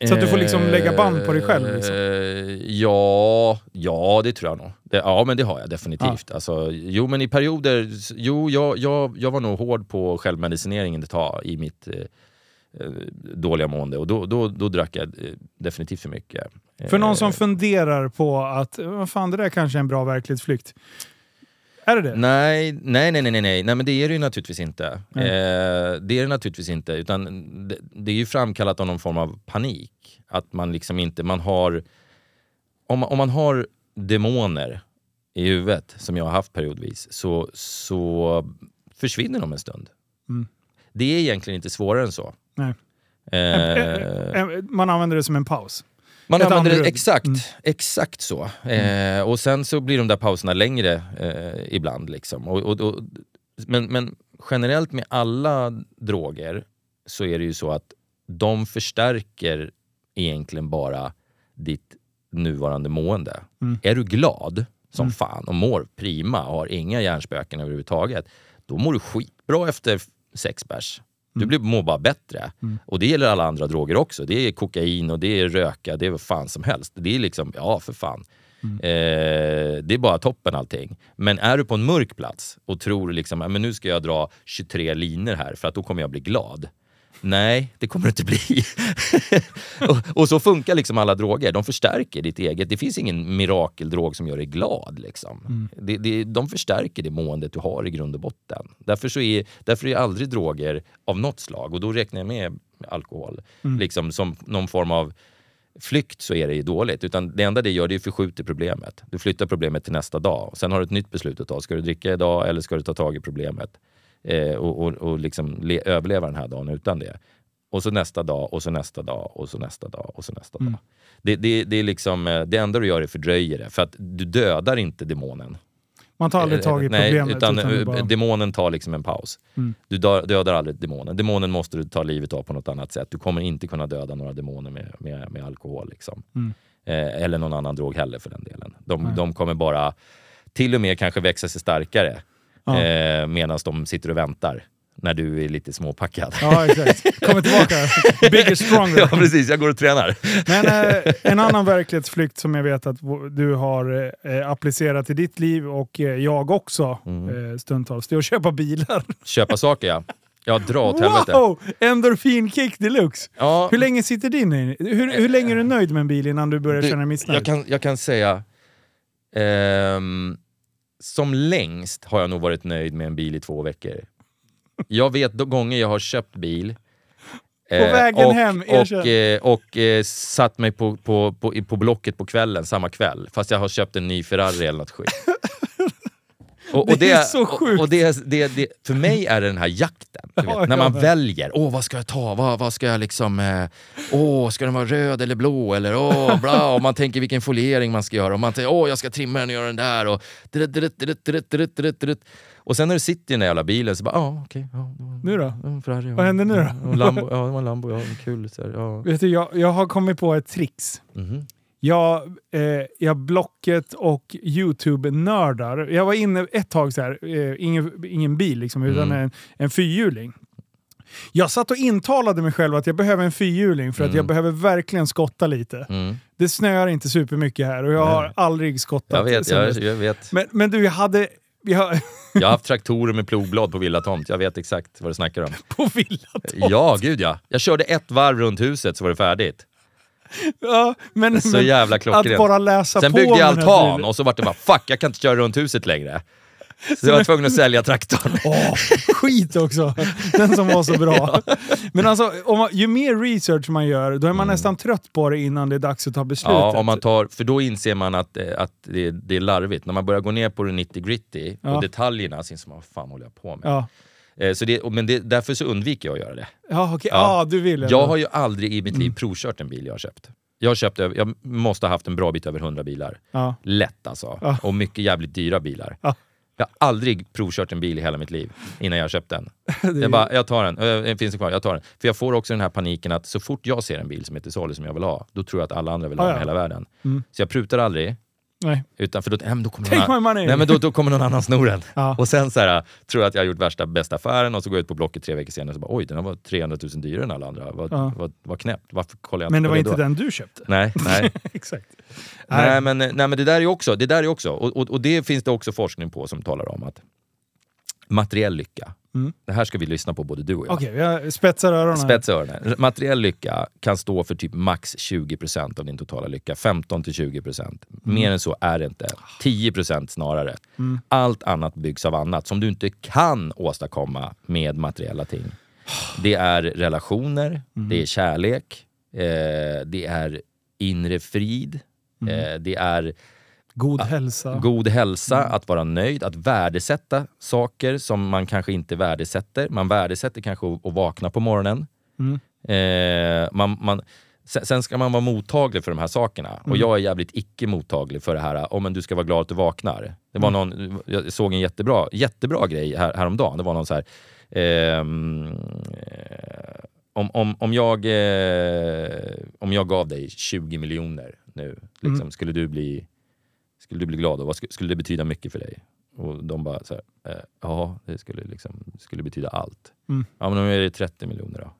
Så att du får liksom lägga band på dig själv? Liksom. Eh, Ja, ja, det tror jag nog. Det, ja, men det har jag definitivt. Alltså, jo, men i perioder... Jo, jag, jag, jag var nog hård på självmedicineringen ett tag i mitt eh, dåliga mående. Och då, då, då drack jag eh, definitivt för mycket. För någon som Eh, funderar på att vad fan, det där kanske är en bra verklighetsflykt. Är det det? Nej, nej, nej, nej, nej, nej, men det är det ju naturligtvis inte. Eh, det är det naturligtvis inte, utan det, det är ju framkallat av någon form av panik. Att man liksom inte, man har... Om man, om man har demoner i huvudet, som jag har haft periodvis, så, så försvinner de en stund. Mm. Det är egentligen inte svårare än så. Nej. Eh, Man använder det som en paus. man Ett använder det, andrum. exakt, Mm. exakt så. Eh, och sen så blir de där pauserna längre eh, ibland. Liksom. Och, och, och, men, men generellt med alla droger så är det ju så att de förstärker egentligen bara ditt nuvarande mående. Mm. Är du glad som Mm. fan och mår prima och har inga hjärnspöken överhuvudtaget, då mår du skitbra efter sex bärs. Du blir, mår bara bättre. Mm. Och det gäller alla andra droger också. Det är kokain och det är röka, det är vad fan som helst. Det är liksom, ja för fan. Mm. Eh, det är bara toppen allting. Men är du på en mörk plats och tror liksom, "Ja, men nu ska jag dra 23 linor här för att då kommer jag bli glad. Nej, det kommer du inte bli. <laughs> och, och så funkar liksom alla droger. De förstärker ditt eget. Det finns ingen mirakeldrog som gör dig glad. Liksom. Det, det, de förstärker det måendet du har i grund och botten. Därför, så är, därför är aldrig droger av något slag, och då räknar jag med alkohol, liksom som någon form av flykt så är det ju dåligt. Utan det enda det gör det är att förskjuter problemet. Du flyttar problemet till nästa dag. Sen har du ett nytt beslut att ta. Ska du dricka idag eller ska du ta tag i problemet? Eh, och och, och liksom le, överleva den här dagen utan det. Och så nästa dag, och så nästa dag, och så nästa dag, och så nästa Mm. dag. Det, det, det, är liksom, eh, det enda du gör är fördröjer det. För att du dödar inte demonen. Man tar aldrig tag i Eh, Nej, problemet. utan, utan eh, bara... demonen tar liksom en paus. Mm. Du dö- dödar aldrig demonen. Demonen måste du ta livet av på något annat sätt. Du kommer inte kunna döda några demoner med, med, med alkohol. Liksom. Mm. Eh, eller någon annan drog heller för den delen. De, de kommer bara till och med kanske växa sig starkare Ja. eh, medan de sitter och väntar när du är lite småpackad. Ja, exakt. Kommer tillbaka. Bigger, stronger. ja precis, jag går och tränar. Men eh, en annan verklighetsflykt som jag vet att du har eh, applicerat i ditt liv och eh, jag också Mm. eh, stundtals, det är att köpa bilar. Köpa saker ja. Ja, dra åt helvete. Wow! Endorfinkick deluxe! Ja, Hur länge sitter din i? Hur, hur länge är du nöjd med en bil innan du börjar Du, känna missnöjd? Jag kan, jag kan säga... ehm, som längst har jag nog varit nöjd med en bil i två veckor. Jag vet de gånger jag har köpt bil eh, vägen och, hem, och, erkänn. eh, och eh, satt mig på, på, på, på Blocket på kvällen, samma kväll, fast jag har köpt en ny Ferrari eller något skit. <laughs> Och, Det är så sjukt. Och, och det, det, det, för mig är det den här jakten. <laughs> Vet, Ja, när ja, man men- väljer. Åh, vad ska jag ta? Vad, vad ska jag liksom... Eh, åh, ska den vara röd eller blå? Eller åh, bla. <laughs> Och man tänker vilken foliering man ska göra. Och man tänker, åh, jag ska trimma den och göra den där. Och, och sen när du sitter i den där jävla bilen så bara, ja, okej. ja, det Nu då? ja, en Ferrari, ja. Vad händer nu då? Ja, Lambo, ja, det var en Lambo. Ja, kul. Så här, ja. Vet du, jag, jag har kommit på ett trix. Mhm. Jag, eh, jag Blocket och YouTube-nördar. Jag var inne ett tag så här, eh, ingen, ingen bil liksom, utan Mm. en, en fyrhjuling. Jag satt och intalade mig själv att jag behöver en fyrhjuling för att Mm. jag behöver verkligen skotta lite. Mm. Det snöar inte supermycket här och jag har Nej. aldrig skottat. Jag vet, jag, jag vet. Men, men du, jag hade... Har, <laughs> Jag har haft traktorer med plogblad på villatomt. Jag vet exakt vad du snackar om. på villat. Ja, gud ja. Jag körde ett varv runt huset så var det färdigt. <laughs> Ja, men, Så men jävla att klockrent. bara läsa Sen på byggde jag altan och så var det bara fuck, jag kan inte köra runt huset längre. Så jag var tvungen att sälja traktorn. <laughs> Åh, skit också! Den som var så bra. <laughs> Men alltså, man, ju mer research man gör, då är man nästan trött på det innan det är dags att ta beslutet. Mm. Ja, om man tar, för då inser man att, eh, att det, det är larvigt. När man börjar gå ner på det 90 gritty Ja. och detaljerna, så inser man vad fan håller jag på med? Ja, Så det, men det, därför så undviker jag att göra det. ja okej. Ja. Ja. du vill Jag har ju aldrig i mitt liv provkört en bil jag har köpt. Jag, har köpt, över- jag måste ha haft en bra bit över 100 bilar. Ja. Lätt alltså. Ja. Och mycket jävligt dyra bilar. Ja. Jag har aldrig provkört en bil i hela mitt liv innan jag har köpt den. <laughs> Jag bara, jag tar den. Äh, finns det kvar? Jag tar den. För jag får också den här paniken att så fort jag ser en bil som är till salu som jag vill ha, då tror jag att alla andra vill ha den i hela världen. Mm. Så jag prutar aldrig. Nej. Utan för då, nej, men då, kommer Take någon, my money! nej, men då, då kommer någon annan sno den. <laughs> Ja. Och sen så här, tror jag att jag har gjort värsta bästa affären och så går jag ut på Blocket tre veckor senare och så bara oj, den var 300 000 dyrare än alla andra. Vad, Ja. vad, vad knäppt. Varför kollar jag Men inte det på var det inte då? den du köpte. Nej, nej. <laughs> Exakt. nej, men, nej men det där är också, det där är också och, och, och det finns det också forskning på som talar om att materiell lycka, Mm. det här ska vi lyssna på både du och jag. Okej, jag spetsar öronen. Spetsa öronen. Materiell lycka kan stå för typ max 20% av din totala lycka. 15-20%. Mer än så är det inte. 10% snarare. Allt annat byggs av annat som du inte kan åstadkomma med materiella ting. Det är relationer, det är kärlek, eh, det är inre frid, eh, det är God hälsa. God hälsa, att vara nöjd, att värdesätta saker som man kanske inte värdesätter. Man värdesätter kanske att, vakna på morgonen. Mm. Eh, man, man, sen, ska man vara mottaglig för de här sakerna. Och jag är jävligt icke mottaglig för det här, om men du ska vara glad att du vaknar. Det var någon, jag såg en jättebra, jättebra grej här, häromdagen. Det var någon så här... ehm, eh, om, om, om, jag, eh, om jag gav dig 20 miljoner nu, liksom, skulle du bli skulle du bli glad och vad skulle, skulle det betyda mycket för dig? Och de bara så här, eh, ja det skulle, liksom, skulle betyda allt. Mm. Ja men om jag är det 30 miljoner då?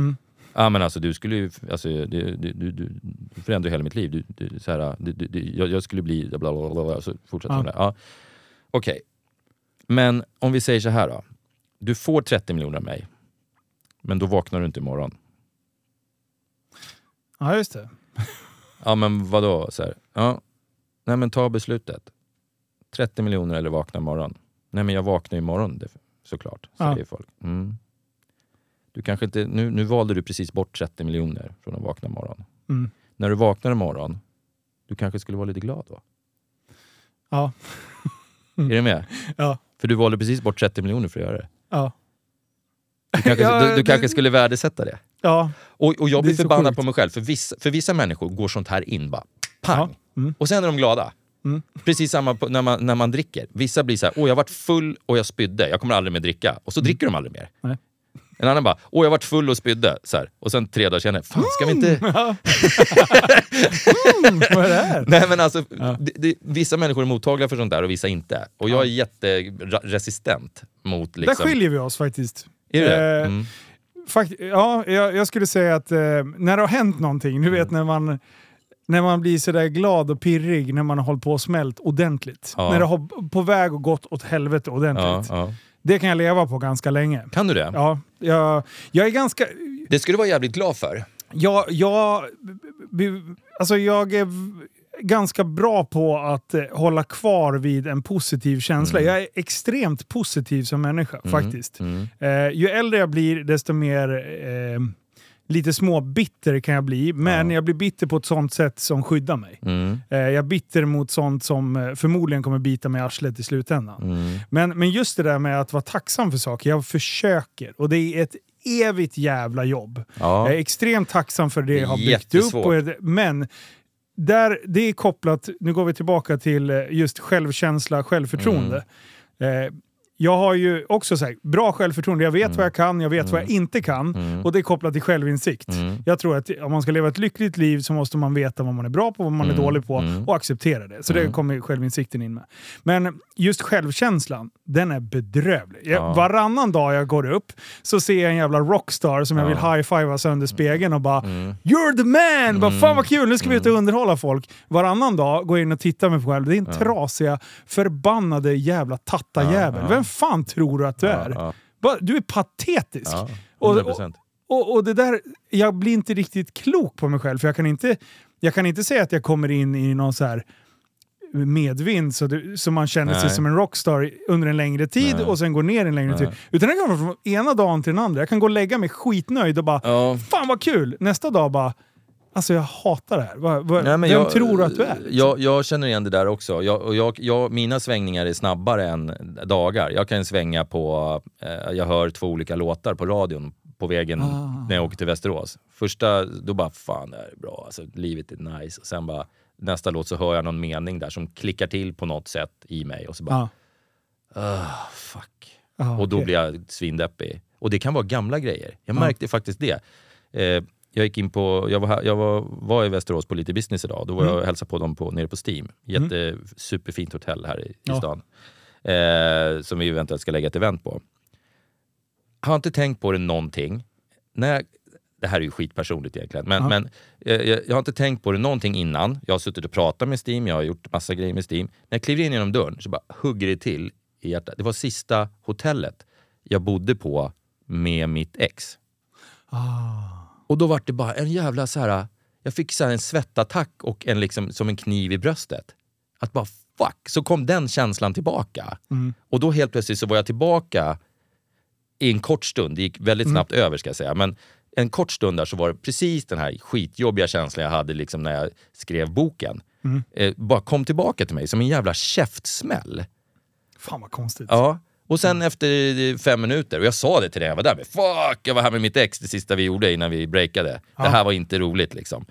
Mm. Ja men alltså du skulle ju, alltså, du, du, du, du förändrar hela mitt liv. Du, du, så här, du, du, jag, jag skulle bli bla bla bla, bla så fortsätter Ja. de där. Ja. Okej. Men om vi säger så här då. Du får 30 miljoner av mig. Men då vaknar du inte imorgon. Ja, just det. Ja men vadå? Så här, ja. Nej men ta beslutet. 30 miljoner eller vakna imorgon. Nej men jag vaknar imorgon det, såklart, Ja. säger folk. Mm. Du kanske inte, nu, nu valde du precis bort 30 miljoner från att vakna imorgon. Mm. När du vaknar imorgon, du kanske skulle vara lite glad då? Ja. Är du med? <laughs> Ja. För du valde precis bort 30 miljoner för att göra det. Ja. Du kanske, Ja, du, du det- kanske skulle värdesätta det. Ja. Och, och jag blir förbannad på mig själv, för vissa, för vissa människor går sånt här in bara pang. Ja. Mm. Och sen är de glada. Mm. Precis samma på, när, man, när man dricker. Vissa blir så här, åh jag varit full och jag spydde, jag kommer aldrig mer dricka. Och så dricker de aldrig mer. Mm. Nej. En annan bara, åh jag varit full och spydde. Så här. Och sen tre dagar senare, fan ska vi inte... Mm, vad är det här? <laughs> Nej men alltså, det, det, vissa människor är mottagliga för sånt där och vissa inte. Och jag är jätteresistent mot liksom... Där skiljer vi oss faktiskt. Är det? Eh, Mm. Fakt ja, jag, jag skulle säga att eh, när det har hänt någonting, nu Mm. vet när man, när man blir sådär glad och pirrig när man har hållit på och smält ordentligt. Ja. När det har på väg och gått åt helvete ordentligt. Ja, ja. Det kan jag leva på ganska länge. Kan du det? Ja, jag, jag är ganska... Det skulle du vara jävligt glad för. Jag, jag, alltså jag är ganska bra på att eh, hålla kvar vid en positiv känsla. Jag är extremt positiv som människa faktiskt. Mm. Eh, ju äldre jag blir desto mer eh, lite små bitter kan jag bli. Men Ja. jag blir bitter på ett sånt sätt som skyddar mig. Mm. Eh, jag är bitter mot sånt som eh, förmodligen kommer bita mig i arslet i slutändan. Mm. Men, men just det där med att vara tacksam för saker, jag försöker. Och det är ett evigt jävla jobb. Ja. Jag är extremt tacksam för det, jag har byggt upp. det- men där, det är kopplat, nu går vi tillbaka till eh, just självkänsla, självförtroende. Mm. Eh, jag har ju också sagt bra självförtroende. Jag vet Mm. vad jag kan, jag vet vad jag inte kan. Och det är kopplat till självinsikt. Mm. Jag tror att om man ska leva ett lyckligt liv så måste man veta vad man är bra på, vad man är Mm. dålig på Mm. och acceptera det. Så det kommer självinsikten in med. Men just självkänslan, den är bedrövlig. Jag, Ja. Varannan dag jag går upp så ser jag en jävla rockstar som jag vill high-fivea sönder spegeln och bara Mm. “You're the man!” bara, “Fan vad kul, nu ska vi ut och underhålla folk”. Varannan dag går jag in och tittar mig själv. Det är en trasiga, förbannade jävla tattajävel. Ja, ja. Vem fan tror du att du är? ja. Du är patetisk. Ja, Och- 100%. Och, och det där, jag blir inte riktigt klok på mig själv, för jag kan inte, jag kan inte säga att jag kommer in i någon så här medvind så, det, så man känner sig Nej. som en rockstar under en längre tid Nej. och sen går ner en längre tid. Utan det kan vara från ena dagen till den andra. Jag kan gå och lägga mig skitnöjd och bara Ja. “Fan vad kul!” Nästa dag bara “Alltså jag hatar det här. Vad, vad, Nej, vem jag- tror att du är?” Jag, jag känner igen det där också. Jag, och jag, mina svängningar är snabbare än dagar. Jag kan svänga på, eh, jag hör två olika låtar på radion på vägen Ah. när jag åker till Västerås. Första, då bara fan det här är bra, alltså, livet är nice. Och sen bara nästa låt så hör jag någon mening där som klickar till på något sätt i mig och så bara, Ja. ah, fuck. Ja, och då okej. blir jag svindeppig. Och det kan vara gamla grejer. Jag märkte faktiskt det. Eh, jag gick in på, jag var, här, jag var, var i Västerås på lite business idag. Då var Mm. jag och hälsade på dem på, nere på Steam. Jätte, Superfint hotell här i, i Ja. stan. Eh, som vi eventuellt ska lägga ett event på. Har inte tänkt på det någonting. När jag, det här är ju skitpersonligt egentligen, men, Ja. men eh, jag, jag har inte tänkt på det någonting innan. Jag har suttit och pratat med Steam, jag har gjort massa grejer med Steam. När jag kliver in genom dörren så bara hugger det till i hjärtat. Det var sista hotellet jag bodde på med mitt ex. Ah. Och då var det bara en jävla så här. Jag fick så en svettattack och en liksom, som en kniv i bröstet. Att bara fuck, så kom den känslan tillbaka. Mm. Och då helt plötsligt så var jag tillbaka i en kort stund. Det gick väldigt snabbt över ska jag säga. Men en kort stund där så var det precis den här skitjobbiga känslan jag hade liksom när jag skrev boken. Eh, bara kom tillbaka till mig som en jävla käftsmäll. Fan vad konstigt. Ja. Och sen efter fem minuter, och jag sa det till dig jag var där, men fuck, jag var här med mitt ex det sista vi gjorde innan vi breakade. Det här var inte roligt liksom.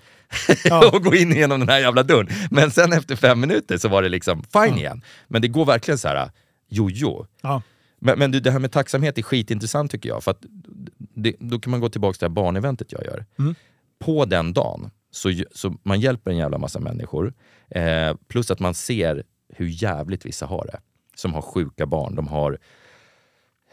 Ja. <laughs> att gå in genom den här jävla dörren. Men sen efter fem minuter så var det liksom fine igen. Men det går verkligen så här jojo. Ja. Men, men det här med tacksamhet är skitintressant tycker jag. För det, då kan man gå tillbaka till det här barneventet jag gör. Mm. På den dagen, så, så man hjälper en jävla massa människor. Eh, plus att man ser hur jävligt vissa har det. Som har sjuka barn. De har,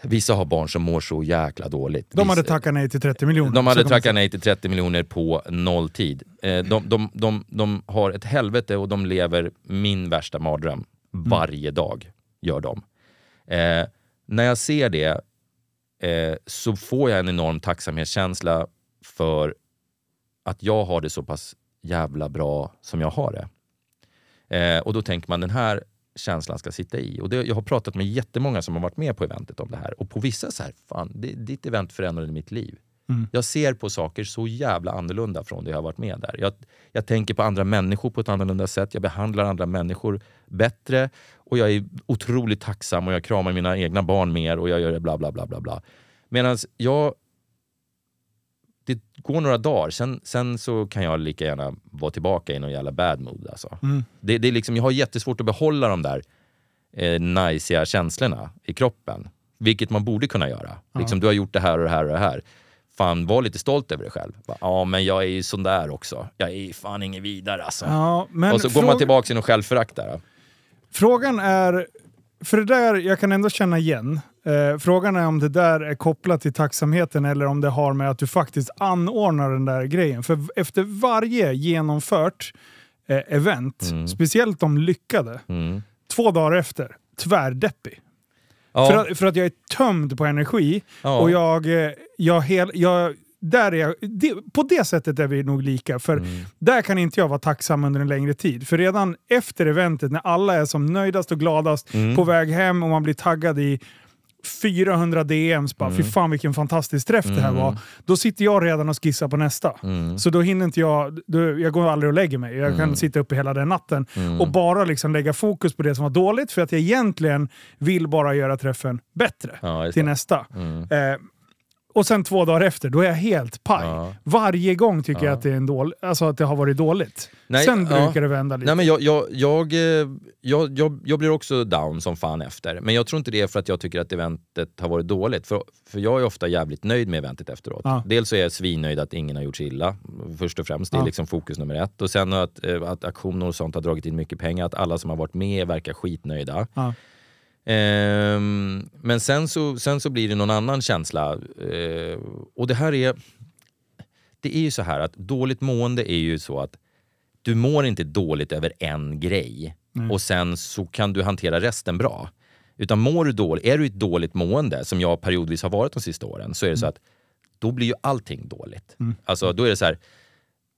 vissa har barn som mår så jäkla dåligt. De hade tackat nej till 30 miljoner. de hade tackat nej till 30 miljoner på nolltid. Eh, de, de, de, de har ett helvete och de lever min värsta mardröm. Varje dag gör de. Eh, när jag ser det eh, så får jag en enorm tacksamhetskänsla för att jag har det så pass jävla bra som jag har det. Eh, och då tänker man den här känslan ska sitta i. Och det, jag har pratat med jättemånga som har varit med på eventet om det här. Och på vissa så här, fan, det, ditt event förändrade mitt liv. Mm. Jag ser på saker så jävla annorlunda från det jag har varit med där. Jag, jag tänker på andra människor på ett annorlunda sätt. Jag behandlar andra människor bättre. Och jag är otroligt tacksam och jag kramar mina egna barn mer och jag gör det bla bla bla bla bla. Medan jag... Det går några dagar, sen, sen så kan jag lika gärna vara tillbaka i någon jävla bad mood. Alltså. Mm. Det, det är liksom, jag har jättesvårt att behålla de där eh, najsiga känslorna i kroppen. Vilket man borde kunna göra. Liksom, du har gjort det här och det här och det här. Fan, var lite stolt över dig själv. Bara, Ja, men jag är ju sån där också. Jag är ju fan ingen vidare alltså. Ja, och så går man tillbaka till någon självförakt där. Frågan är, för det där jag kan ändå känna igen. Eh, frågan är om det där är kopplat till tacksamheten eller om det har med att du faktiskt anordnar den där grejen. För efter varje genomfört eh, event, speciellt de lyckade, Mm. två dagar efter, tvärdeppig. Ja, För, att, för att jag är tömd på energi Ja. och jag, eh, jag, hel, jag där är jag, det, på det sättet är vi nog lika. För Mm. där kan inte jag vara tacksam under en längre tid. För redan efter eventet, när alla är som nöjdast och gladast Mm. på väg hem och man blir taggad i 400 DMs, bara, Mm. fy fan vilken fantastisk träff det här var. Då sitter jag redan och skissar på nästa. Mm. Så då hinner inte jag, då, jag går aldrig och lägger mig. Jag kan sitta uppe hela den natten Mm. och bara liksom lägga fokus på det som var dåligt för att jag egentligen vill bara göra träffen bättre Ja, till nästa. Mm. Eh, och sen två dagar efter, då är jag helt paj. Ja. Varje gång tycker Ja. jag att det, är en dålig, alltså att det har varit dåligt. Nej, sen ja. brukar det vända lite. Nej, men jag, jag, jag, eh, jag, jag, jag blir också down som fan efter. Men jag tror inte det är för att jag tycker att eventet har varit dåligt. För, för jag är ofta jävligt nöjd med eventet efteråt. Ja. Dels så är jag svinnöjd att ingen har gjort sig illa. Först och främst, det är liksom fokus nummer ett. Och sen att, eh, att aktioner och sånt har dragit in mycket pengar. Att alla som har varit med verkar skitnöjda. Ehm, men sen så, sen så blir det någon annan känsla. Eh, och det här är... Det är ju så här att dåligt mående är ju så att du mår inte dåligt över en grej och sen så kan du hantera resten bra. Utan mår du dåligt, är du i ett dåligt mående, som jag periodvis har varit de sista åren, så är det så att då blir ju allting dåligt. Alltså då är det så här,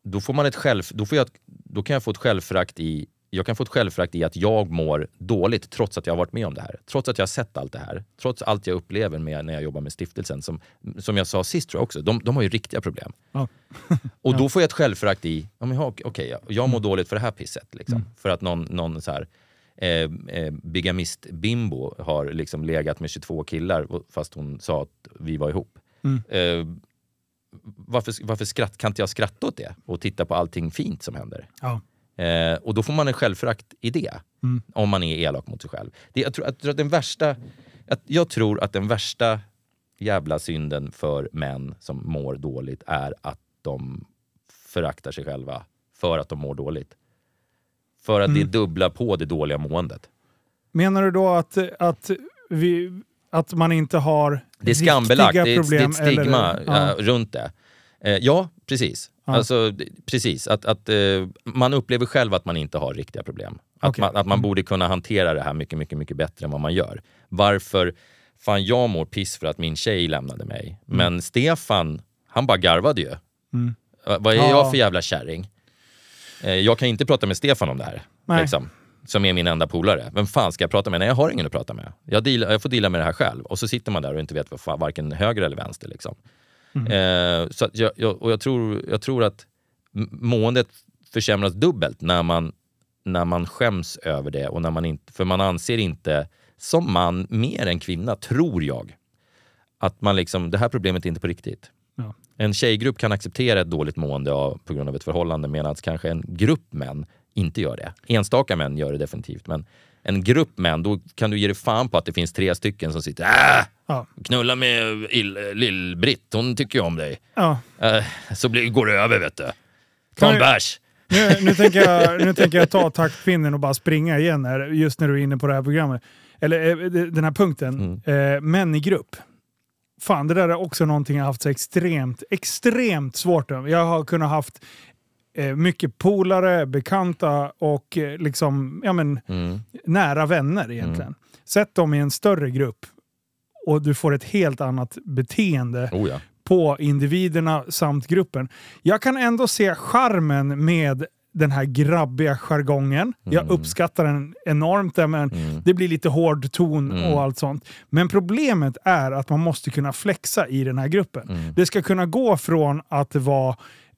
då får man ett själv, då, får jag, då kan jag få ett självförakt i jag kan få ett självförakt i att jag mår dåligt trots att jag har varit med om det här. Trots att jag har sett allt det här. Trots allt jag upplever med, när jag jobbar med stiftelsen. Som, som jag sa sist tror jag också, de, de har ju riktiga problem. Ja. <laughs> Och då får jag ett självförakt i, ja, men, okej, okay, jag, jag mår dåligt för det här pisset. Liksom. För att någon, någon så här, eh, eh, bigamist-bimbo har liksom legat med 22 killar fast hon sa att vi var ihop. Eh, varför, varför skratt, kan inte jag skratta åt det och titta på allting fint som händer? Ja. Eh, och då får man en självförakt i det. Om man är elak mot sig själv. Det, jag, tror, jag, tror att den värsta, att, jag tror att den värsta jävla synden för män som mår dåligt är att de föraktar sig själva för att de mår dåligt. För att det dubblar på det dåliga måendet. Menar du då att, att, vi, att man inte har Det är skambelagt, det är, ett- det är ett stigma eller- ja. runt det. Eh, ja, precis. Ja. Alltså, precis. Att, att, eh, man upplever själv att man inte har riktiga problem. Att Okej. man, att man Mm. borde kunna hantera det här mycket, mycket, mycket bättre än vad man gör. Varför fan jag mår piss för att min tjej lämnade mig. Men Stefan, han bara garvade ju. Mm. Va- Vad är Ja. jag för jävla kärring? Eh, jag kan inte prata med Stefan om det här. Nej. Liksom, som är min enda polare. Vem fan ska jag prata med? Nej, jag har ingen att prata med. Jag, deal, jag får deala med det här själv. Och så sitter man där och inte vet vad fan, varken höger eller vänster. Liksom. Eh, så jag, jag, och jag tror, jag tror att måendet försämras dubbelt när man, när man skäms över det. Och när man inte, för man anser inte, som man mer än kvinna, tror jag, att man liksom, det här problemet är inte på riktigt. Ja. En tjejgrupp kan acceptera ett dåligt mående av, på grund av ett förhållande medan kanske en grupp män inte gör det. Enstaka män gör det definitivt, men en grupp män, då kan du ge dig fan på att det finns tre stycken som sitter äh, Ja. knulla med ill- lill-Britt, hon tycker ju om dig. Ja. Eh, så blir, går det över vet du. Ta en bärs. Nu, nu, <laughs> tänker jag, nu tänker jag ta taktpinnen och bara springa igen här, just när du är inne på det här programmet. Eller eh, den här punkten. Eh, män i grupp. Fan, det där är också någonting jag haft så extremt, extremt svårt med. Jag har kunnat haft eh, mycket polare, bekanta och eh, liksom, ja men, Mm. nära vänner egentligen. Sätt dem i en större grupp och du får ett helt annat beteende Oh ja. på individerna samt gruppen. Jag kan ändå se charmen med den här grabbiga jargongen. Jag uppskattar den enormt, men det blir lite hård ton och allt sånt. Men problemet är att man måste kunna flexa i den här gruppen. Det ska kunna gå från att vara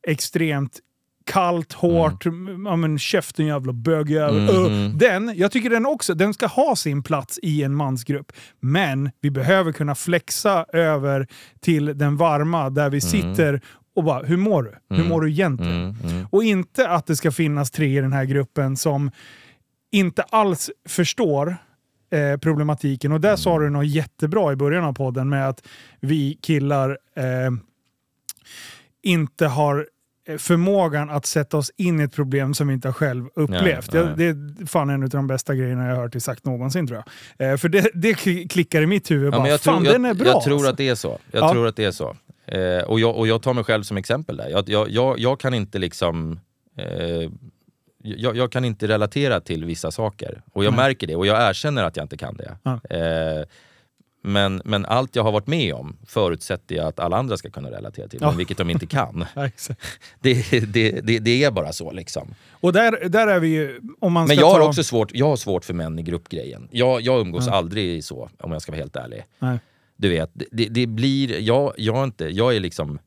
extremt kallt, hårt, ja men käften jävla bögjävel. Uh, den, jag tycker den också, den ska ha sin plats i en mansgrupp. Men vi behöver kunna flexa över till den varma där vi sitter och bara, hur mår du? Hur mår du egentligen? Och inte att det ska finnas tre i den här gruppen som inte alls förstår eh, problematiken. Och där sa du något jättebra i början av podden med att vi killar eh, inte har förmågan att sätta oss in i ett problem som vi inte har själv upplevt. Nej, Det, det är fan en av de bästa grejerna jag har hört sagt någonsin tror jag. Eh, för det, det klickar i mitt huvud. Ja, bara, jag, fan, tror, den är bra. jag tror alltså. att det är så. Jag Ja. tror att det är så. Eh, och, jag, och jag tar mig själv som exempel där. Jag, jag, jag, kan inte liksom... Eh, jag, kan inte relatera till vissa saker. Och jag Nej. märker det och jag erkänner att jag inte kan det. Ja. Men, men allt jag har varit med om förutsätter jag att alla andra ska kunna relatera till, Ja. men vilket de inte <laughs> kan. Ja. Det, det, det, det är bara så liksom. Och där, där är vi ju, om man Men jag har ta... också svårt, jag har svårt för män i gruppgrejen. Jag, jag umgås aldrig så, om jag ska vara helt ärlig. Nej. Du vet, det- det, blir... Jag, jag, inte, jag är liksom...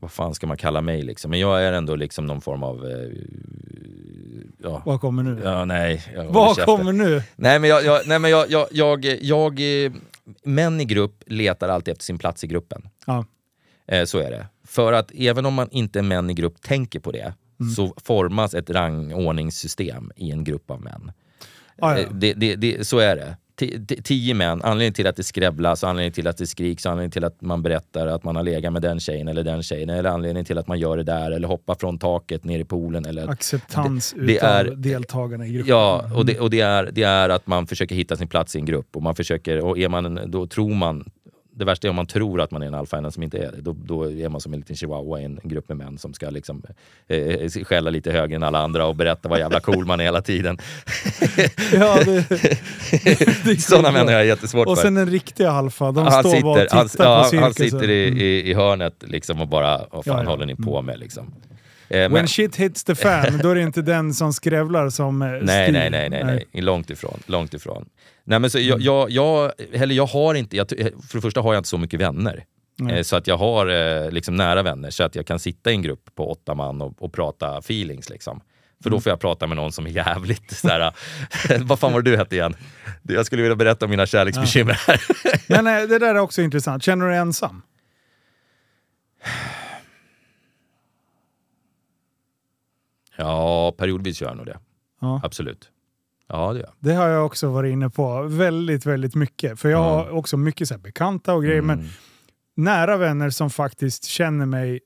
Vad fan ska man kalla mig liksom? Men jag är ändå liksom någon form av... Eh, ja, Vad kommer nu? ja, nej. Vad kommer nu? Nej men, jag, jag, nej, men jag, jag, jag, jag... eh, Män i grupp letar alltid efter sin plats i gruppen. Ja. Eh, så är det. För att även om man inte är män i grupp tänker på det, Mm. så formas ett rangordningssystem i en grupp av män. Ah, ja. Eh, Det, det, det, så är det. Ti- ti- Tio män, anledningen till att det skrävlas, anledningen till att det skriks, anledningen till att man berättar att man har legat med den tjejen eller den tjejen, eller anledningen till att man gör det där, eller hoppar från taket ner i poolen. Eller, Acceptans det utav är- deltagarna i gruppen. Ja, och, det, och det, är, det är att man försöker hitta sin plats i en grupp. Och man försöker, och är man, då tror man, det värsta är om man tror att man är en alfahanne som inte är det. Då, då är man som en liten chihuahua i en, grupp med män som ska liksom, eh, skälla lite högre än alla andra och berätta vad jävla cool man är hela tiden. <laughs> Ja, det, <laughs> det är Sådana män har jag jättesvårt Och för. sen den riktiga alfa, de han, står bara och sitter, tittar han, på ja, cirkusen. han sitter i, Mm. i, i hörnet liksom och bara, vad fan Ja, ja. håller ni på med liksom? Eh, When men, shit hits the fan, då är det inte den som skrävlar som eh, nej, styr. nej, nej, nej, nej, långt ifrån. Långt ifrån. Nej, men så jag, jag, jag, eller jag har inte, jag, för det första har jag inte så mycket vänner. Nej. Eh, Så att jag har eh, liksom nära vänner så att jag kan sitta i en grupp på åtta man och, och prata feelings. Liksom. För Mm. då får jag prata med någon som är jävligt såhär, <laughs> vad fan var det du hette igen? Jag skulle vilja berätta om mina kärleksbekymmer här. Men eh, det där är också intressant. Känner du dig ensam? <laughs> Ja, periodvis gör jag nog det. Ja. Absolut. Ja, det. Det har jag också varit inne på väldigt, väldigt mycket. För jag har Mm. också mycket så bekanta och grejer, men nära vänner som faktiskt känner mig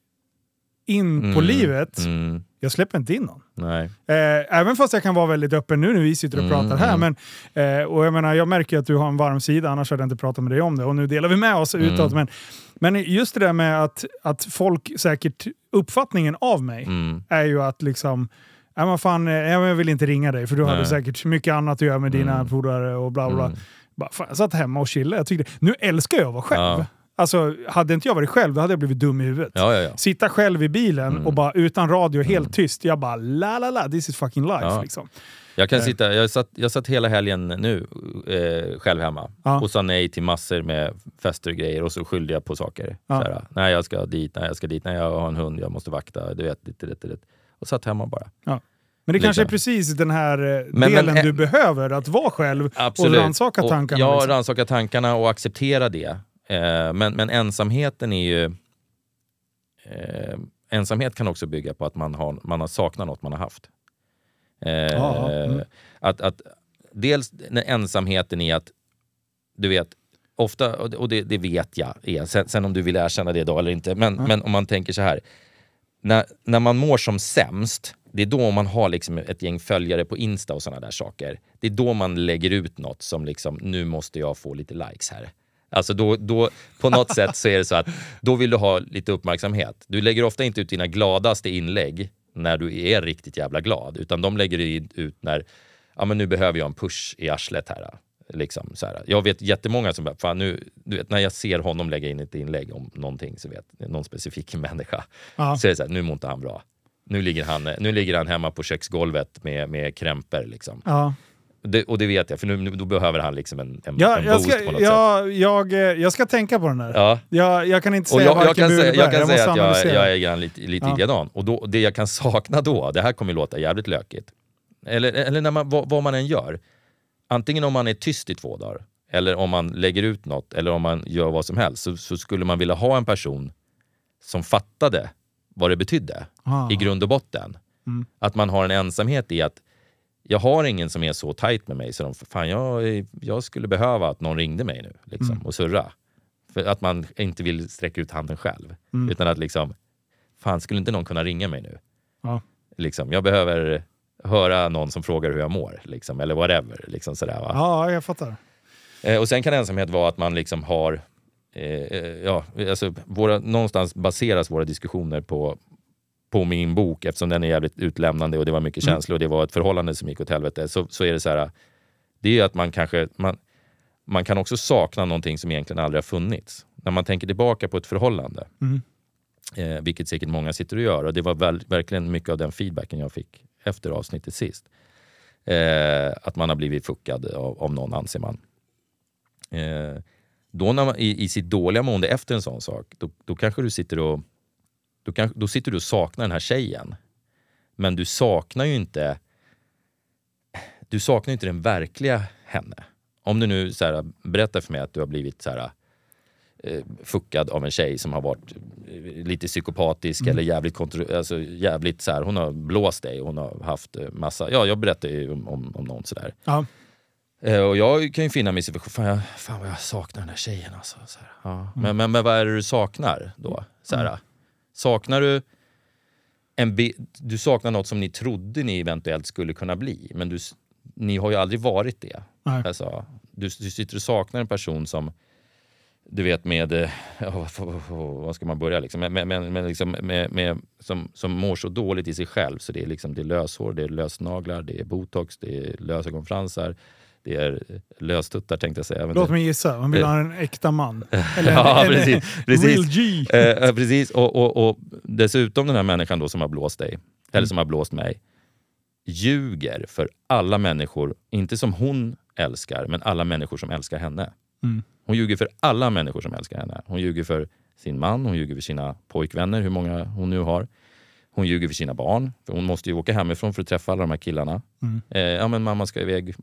in på livet, Mm, jag släpper inte in någon. nej. Eh, även fast jag kan vara väldigt öppen nu när vi sitter och Mm, pratar här. mm. Men, eh, och jag, menar, jag märker att du har en varm sida, annars hade jag inte pratat med dig om det. Och nu delar vi med oss Mm. utåt. Men, men just det där med att, att folk säkert, uppfattningen av mig Mm. är ju att liksom Ja, men fan, eh, jag vill inte ringa dig för du hade Nej. säkert mycket annat att göra med dina Mm. polare och bla bla. Mm. Bara, fan, jag satt hemma och chillade. Jag tyckte, nu älskar jag att vara själv. Ja. Alltså, hade inte jag varit själv då hade jag blivit dum i huvudet. Ja, ja, ja. Sitta själv i bilen Mm. och bara utan radio, helt tyst. Jag bara la la la, this is fucking life. Liksom. Jag, kan Eh. sitta, jag, satt, jag satt hela helgen nu eh, själv hemma och sa nej till massor med fester och grejer och så skyllde jag på saker. Såhär, nej jag ska dit, nej jag ska dit, nej jag har en hund, jag måste vakta, du vet, lite, lite, lite. Och satt hemma bara. Men det kanske är precis den här eh, Men- delen men- du behöver, att vara själv Absolut. och rannsaka Och- tankarna. Ja, liksom. rannsaka tankarna och acceptera det. Eh, men, men ensamheten är ju... Eh, ensamhet kan också bygga på att man har, man har saknat något man har haft. Eh, Ja, mm. att, att, dels ensamheten i att, du vet, ofta, och det- det, vet jag, är, sen, sen om du vill erkänna det idag eller inte, men, men om man tänker så här. När, när man mår som sämst, det är då man har liksom ett gäng följare på Insta och såna där saker. Det är då man lägger ut något som liksom, nu måste jag få lite likes här. Alltså då, då, på något sätt så är det så att då vill du ha lite uppmärksamhet. Du lägger ofta inte ut dina gladaste inlägg när du är riktigt jävla glad, utan de lägger du ut när, ja men nu behöver jag en push i arslet här. Liksom, så här. Jag vet jättemånga som bara, fan nu, du vet, när jag ser honom lägga in ett inlägg om någonting, så vet någon specifik <laughs> människa, Ja. så är det så här, nu mår inte han bra. Nu ligger han, nu ligger han hemma på köksgolvet med, med krämpor. Liksom. Ja. Det, och det vet jag, för nu, då behöver han liksom en, en, Ja, en jag, boost ska, på något sätt. jag, jag, eh, jag ska tänka på den där. Ja. Jag, jag kan inte Och säga jag, jag varken kan säga, jag kan säga måste att jag, jag är grann lite, lite Ja. likadan. Och då, det jag kan sakna då, det här kommer låta jävligt lökigt. Eller, eller när man, vad, vad man än gör. Antingen om man är tyst i två dagar, eller om man lägger ut något, eller om man gör vad som helst, så, så skulle man vilja ha en person som fattade vad det betydde Ah. i grund och botten. Mm. Att man har en ensamhet i att jag har ingen som är så tight med mig så de, fan jag, jag skulle behöva att någon ringde mig nu liksom, Mm. och surra. För att man inte vill sträcka ut handen själv. Mm. Utan att liksom, fan skulle inte någon kunna ringa mig nu? Ja. Liksom, jag behöver höra någon som frågar hur jag mår. Liksom, eller whatever. Liksom sådär, va? Ja, jag fattar. Eh, och sen kan ensamhet vara att man liksom har... Eh, eh, ja, alltså våra, någonstans baseras våra diskussioner på, på min bok eftersom den är jävligt utlämnande och det var mycket Mm. känslor och det var ett förhållande som gick åt helvete. Så, så är det så här... Det är att man kanske... Man, man kan också sakna någonting som egentligen aldrig har funnits. När man tänker tillbaka på ett förhållande, Mm. eh, vilket säkert många sitter och gör. Och det var väl, verkligen mycket av den feedbacken jag fick efter avsnittet sist. Eh, att man har blivit fuckad av, av någon, anser man. Eh, då när man, i, i sitt dåliga mående efter en sån sak, då, då kanske du sitter och då, kan, då sitter du och saknar den här tjejen. Men du saknar ju inte du saknar ju inte den verkliga henne. Om du nu så här, berättar för mig att du har blivit så här, eh, fuckad av en tjej som har varit eh, lite psykopatisk eller jävligt, kontro- alltså, jävligt så här, hon har blåst dig hon har haft eh, massa, ja jag berättar ju om, om, om någon sådär. Ja. Eh, och jag kan ju finna mig i situation, fan, jag, fan vad jag saknar den här tjejen alltså. Så ja. men, men, men vad är det du saknar då? Så här, Saknar du en du saknar något som ni trodde ni eventuellt skulle kunna bli, men du, ni har ju aldrig varit det. Nej. Alltså, du, du sitter och saknar en person som, du vet med, <laughs> ja, vad- ska man börja liksom, med, med, med, med, liksom, med, med, som, som mår så dåligt i sig själv så det är, liksom, det är löshår, det är lösnaglar, det är botox, det är lösögonfransar, det är löstuttar tänkte jag säga. men Låt det- mig gissa, han vill ha en äkta man. <laughs> Eller Ja, en, precis, en precis. real G. Eh, eh, precis, och, och, och dessutom den här människan då som har blåst dig, Mm. eller som har blåst mig, ljuger för alla människor, inte som hon älskar, men alla människor som älskar henne. Mm. Hon ljuger för alla människor som älskar henne. Hon ljuger för sin man, hon ljuger för sina pojkvänner, hur många hon nu har. Hon ljuger för sina barn, för hon måste ju åka hemifrån för att träffa alla de här killarna. Mm. Eh, ja men mamma ska iväg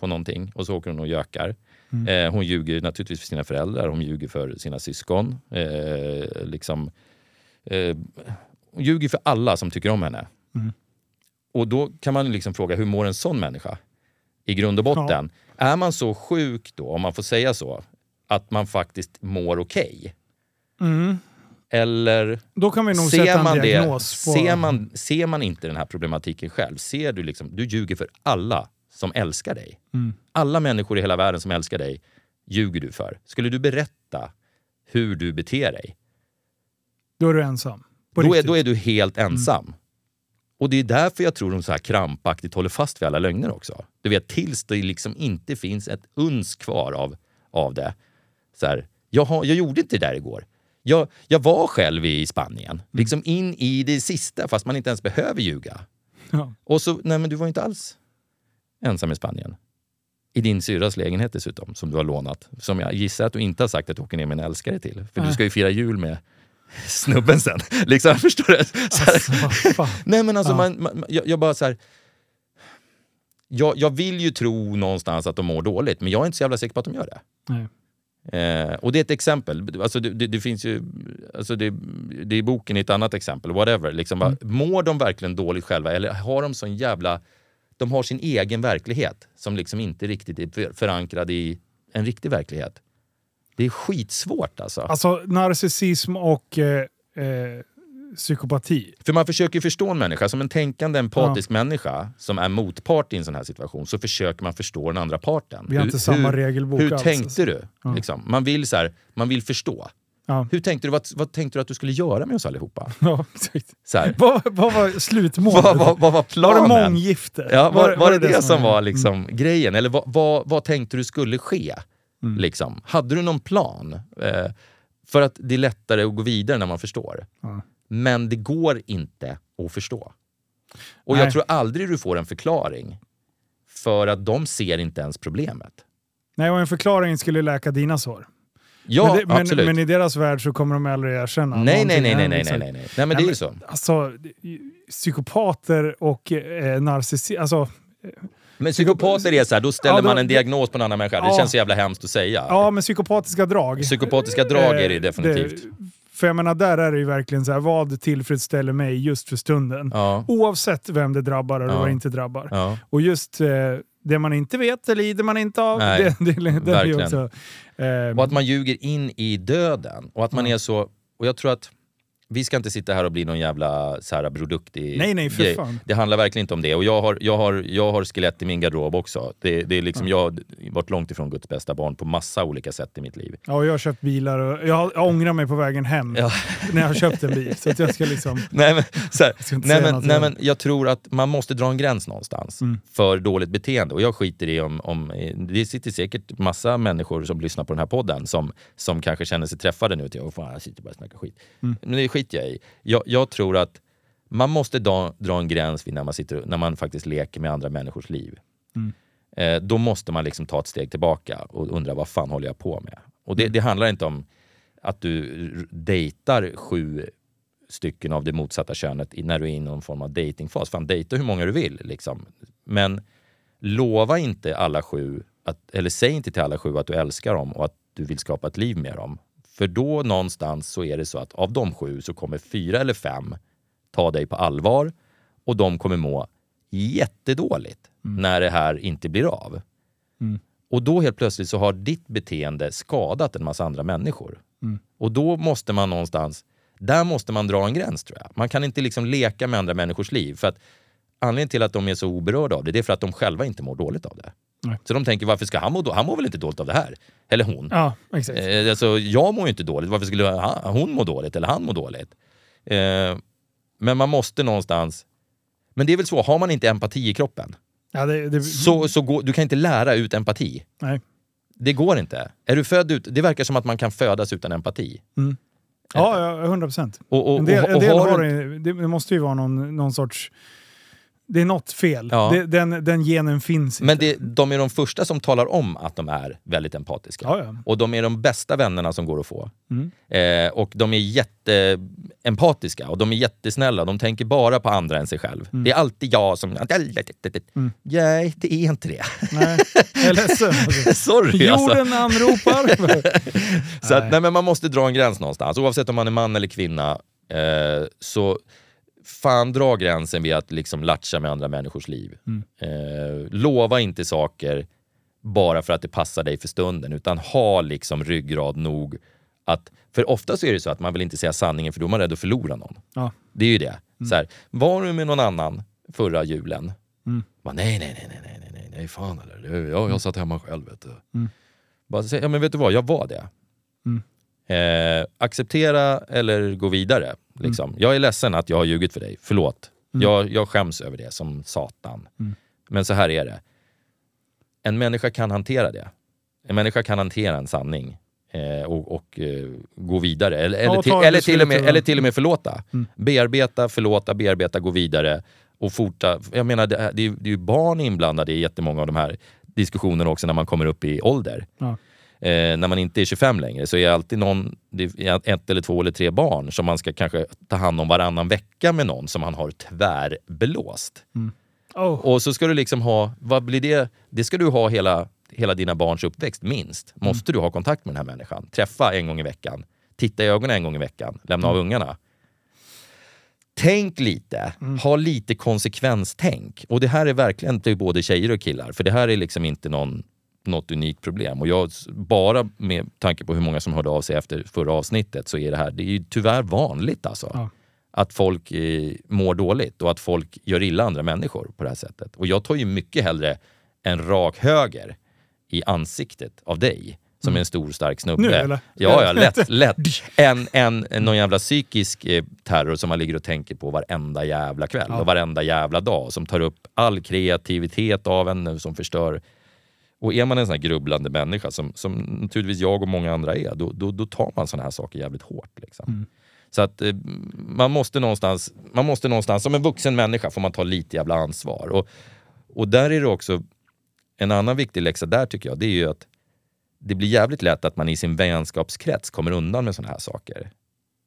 på någonting och så åker hon och gökar. Mm. Eh, hon ljuger naturligtvis för sina föräldrar, hon ljuger för sina syskon. Eh, liksom, eh, hon ljuger för alla som tycker om henne. Mm. Och då kan man liksom fråga, hur mår en sån människa? I grund och botten. Är man så sjuk då, om man får säga så, att man faktiskt mår okej? Mm. Eller Då kan vi nog ser sätta en man, det, på... ser, man, ser man inte den här problematiken själv? Ser du liksom, du ljuger för alla som älskar dig. Mm. Alla människor i hela världen som älskar dig ljuger du för. Skulle du berätta hur du beter dig, Då är du ensam. Då är, då är du helt ensam. Och det är därför jag tror de så här krampaktigt håller fast vid alla lögner också. Du vet, tills det liksom inte finns ett uns kvar av, av det. Så här, jag, har, jag gjorde inte det där igår. Jag, jag var själv i Spanien, liksom in i det sista, fast man inte ens behöver ljuga. Ja. Och så, nej men du var inte alls ensam i Spanien. I din syrras lägenhet dessutom, som du har lånat. Som jag gissar att du inte har sagt att du åker ner med en älskare till. För du Nej. ska ju fira jul med snubben sen. <laughs> Liksom, förstår du? Alltså, <laughs> nej men alltså, Ja. man, man, jag, jag bara så här. Jag, jag vill ju tro någonstans att de mår dåligt, men jag är inte så jävla säker på att de gör det. Nej. Eh, och det är ett exempel. Alltså det, det, det finns ju, alltså det, det är boken är ett annat exempel. Whatever. Liksom, bara, Mår de verkligen dåligt själva eller har de sån jävla... De har sin egen verklighet som liksom inte riktigt är för- förankrad i en riktig verklighet. Det är skitsvårt alltså. Alltså narcissism och eh, eh, psykopati. För man försöker ju förstå en människa, som en tänkande empatisk människa som är motpart i en sån här situation, så försöker man förstå den andra parten. Vi har inte samma regelbok Hur alls, tänkte alltså. du? Ja. Liksom. Man, vill så här, man vill förstå. Ja, Hur tänkte du, vad, vad tänkte du att du skulle göra med oss allihopa? <laughs> ja exakt. Så här, Vad, vad var slutmålet? vad, vad, vad var var planen? det månggifte? Ja, var, var, det det, som var Mm. liksom grejen? Eller vad, vad, tänkte du skulle ske? Liksom. Hade du någon plan? Eh, för att det är lättare att gå vidare när man förstår. Ja. Men det går inte att förstå. Och Nej. jag tror aldrig du får en förklaring. För att de ser inte ens problemet. Nej, och en förklaring skulle läka dina sår. Ja, men, det, absolut. men i deras värld så kommer de aldrig erkänna nej, nej, nej, nej, nej, nej, nej, nej. Nej, men det är ju så. Alltså, psykopater och eh, narcissister, alltså Men psykopater är så här, då ställer Ja, då- man en diagnos på en annan människa. Det Ja. känns så jävla hemskt att säga. Ja, men psykopatiska drag. Psykopatiska drag är det Eh, definitivt. för jag menar, där är det ju verkligen så här, vad tillfredsställer mig just för stunden? Ja. Oavsett vem det drabbar eller Ja. vad det inte drabbar. Ja. Och just eh, det man inte vet, det lider man inte av. Nej, <laughs> det, det, det är ju verkligen. också, eh, Och att man ljuger in i döden. Och att man är så... Och jag tror att vi ska inte sitta här och bli någon jävla så här produktig Nej, nej, för grej. fan. Det handlar verkligen inte om det. Och jag har, jag har, jag har skelett i min garderob också. Det, det är liksom, Jag har varit långt ifrån Guds bästa barn på massa olika sätt i mitt liv. ja, och jag har köpt bilar och jag, jag ångrar mig på vägen hem Ja. <laughs> när jag har köpt en bil. Så att jag ska liksom... <laughs> Nej men, här, ska nej, men, nej, men jag tror att man måste dra en gräns någonstans Mm. för dåligt beteende. Och jag skiter i om, om... Det sitter säkert massa människor som lyssnar på den här podden som, som kanske känner sig träffade nu. Till, "Åh, fan, jag sitter bara och snackar skit. Mm. Men det skiter jag i. Jag, jag tror att man måste dra, dra en gräns vid när man, sitter, när man faktiskt leker med andra människors liv. Mm. Eh, då måste man liksom ta ett steg tillbaka och undra vad fan håller jag på med? Och Mm. det, det handlar inte om att du dejtar sju stycken av det motsatta könet när du är i någon form av datingfas. Fan, dejta hur många du vill. Liksom. Men lova inte alla sju, att, eller säg inte till alla sju att du älskar dem och att du vill skapa ett liv med dem. För då någonstans så är det så att av de sju så kommer fyra eller fem ta dig på allvar och de kommer må jättedåligt när det här inte blir av. Mm. Och då helt plötsligt så har ditt beteende skadat en massa andra människor. Mm. Och då måste man någonstans, där måste man dra en gräns tror jag. Man kan inte liksom leka med andra människors liv. För att anledningen till att de är så oberörda av det, det är för att de själva inte mår dåligt av det. Nej. Så de tänker, varför ska han må dåligt? Han mår väl inte dåligt av det här? Eller hon. Ja, exakt. Eh, alltså, jag mår ju inte dåligt, varför skulle han, hon må dåligt? Eller han må dåligt? Eh, men man måste någonstans... Men det är väl så, har man inte empati i kroppen, Ja, det, det, så, så går, du kan inte lära ut empati. Nej. Det går inte. Är du född ut, det verkar som att man kan födas utan empati. Mm. Ja, ja, 100 procent. En del, en del har har det, det måste ju vara någon, någon sorts... Det är något fel. Ja. Det, den, den genen finns Men inte. det, de är de första som talar om att de är väldigt empatiska. Ja, ja. Och de är de bästa vännerna som går att få. Mm. Eh, och de är jätteempatiska och de är jättesnälla. De tänker bara på andra än sig själv. Mm. Det är alltid jag som... Nej, det är inte det. Nej, jag är ledsen. <laughs> Sorry alltså. Jorden anropar. <laughs> Så att, Nej. nej, men man måste dra en gräns någonstans. Oavsett om man är man eller kvinna. Eh, så fan dra gränsen vid att liksom latcha med andra människors liv. Mm. Eh, lova inte saker bara för att det passar dig för stunden, utan ha liksom ryggrad nog att... För ofta så är det så att man vill inte säga sanningen för då är man rädd att förlora någon. Ja. Det är ju det. Mm. Så här, var du med någon annan förra julen? Mm. Bara, nej, nej, nej, nej, nej, nej, nej, fan eller? Jag, jag mm. satt hemma själv vet du. Mm. Bara, ja men vet du vad, jag var det. Mm. Eh, acceptera eller gå vidare. Liksom. Jag är ledsen att jag har ljugit för dig, förlåt. Mm. Jag, jag skäms över det som satan. Mm. Men så här är det. En människa kan hantera det. En människa kan hantera en sanning eh, och, och eh, gå vidare. Eller, Ja, eller, till, eller, till och med, eller till och med förlåta. Mm. Bearbeta, förlåta, bearbeta, gå vidare. Och forta. Jag menar, det, är- det, är, det är ju barn inblandade i jättemånga av de här diskussionerna också när man kommer upp i ålder. Ja. Eh, när man inte är 25 längre så är det alltid någon, det är ett eller två eller tre barn som man ska kanske ta hand om varannan vecka med någon som man har tvärbelåst. Oh. Och så ska du liksom ha, vad blir det? Det ska du ha hela, hela dina barns uppväxt minst. Måste du ha kontakt med den här människan. Träffa en gång i veckan. Titta i ögonen en gång i veckan. Lämna av ungarna. Tänk lite, ha lite konsekvenstänk. Och det här är verkligen till både tjejer och killar. För det här är liksom inte någon, något unikt problem. Och jag, bara med tanke på hur många som hörde av sig efter förra avsnittet så är det här det är ju tyvärr vanligt alltså. Ja. Att folk eh, mår dåligt och att folk gör illa andra människor på det här sättet. Och jag tar ju mycket hellre en rak höger i ansiktet av dig som är en stor stark snubbe. Nu, eller? Ja, ja, lätt, <laughs> lätt. Än, än någon jävla psykisk eh, terror som man ligger och tänker på varenda jävla kväll Ja. och varenda jävla dag. Som tar upp all kreativitet av en, som förstör. Och är man en sån här grubblande människa, som, som naturligtvis jag och många andra är, då, då, då tar man såna här saker jävligt hårt. Liksom. Mm. Så att eh, man måste någonstans, man måste någonstans, som en vuxen människa får man ta lite jävla ansvar. Och, och där är det också, en annan viktig läxa där tycker jag, det är ju att det blir jävligt lätt att man i sin vänskapskrets kommer undan med såna här saker.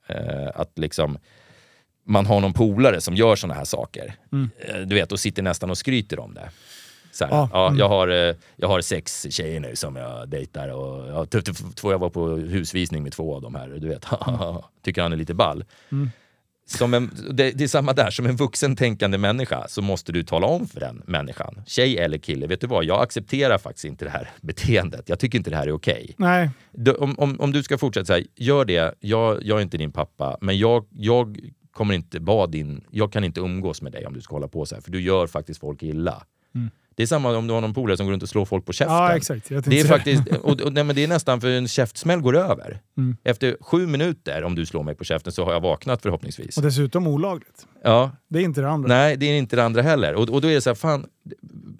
Eh, att liksom man har någon polare som gör såna här saker. Mm. Eh, du vet, och sitter nästan och skryter om det. Så här, Ja, ja, mm. jag, har, eh, jag har sex tjejer nu som jag dejtar och jag, t- t- två, jag var på husvisning med två av dem här. Du vet, <laughs> tycker han är lite ball. Mm. Som en, det, det är samma där, som en vuxen tänkande människa så måste du tala om för den människan, tjej eller kille, vet du vad, jag accepterar faktiskt inte det här <laughs> beteendet. Jag tycker inte det här är okej. Nej. Du, om, om, om du ska fortsätta så här, gör det, jag, jag är inte din pappa, men jag, jag kommer inte vara din, jag kan inte umgås med dig om du ska hålla på så här, för du gör faktiskt folk illa. Mm. Det är samma om du har någon polare som går runt och slår folk på käften. Ja, exakt. Det är, faktiskt, och, och, nej, men det är nästan för en käftsmäll går över. Mm. Efter sju minuter, om du slår mig på käften, så har jag vaknat förhoppningsvis. Och dessutom olagligt. Ja, Det är inte det andra. nej, det är inte det andra heller. Och, och då är det så här, fan,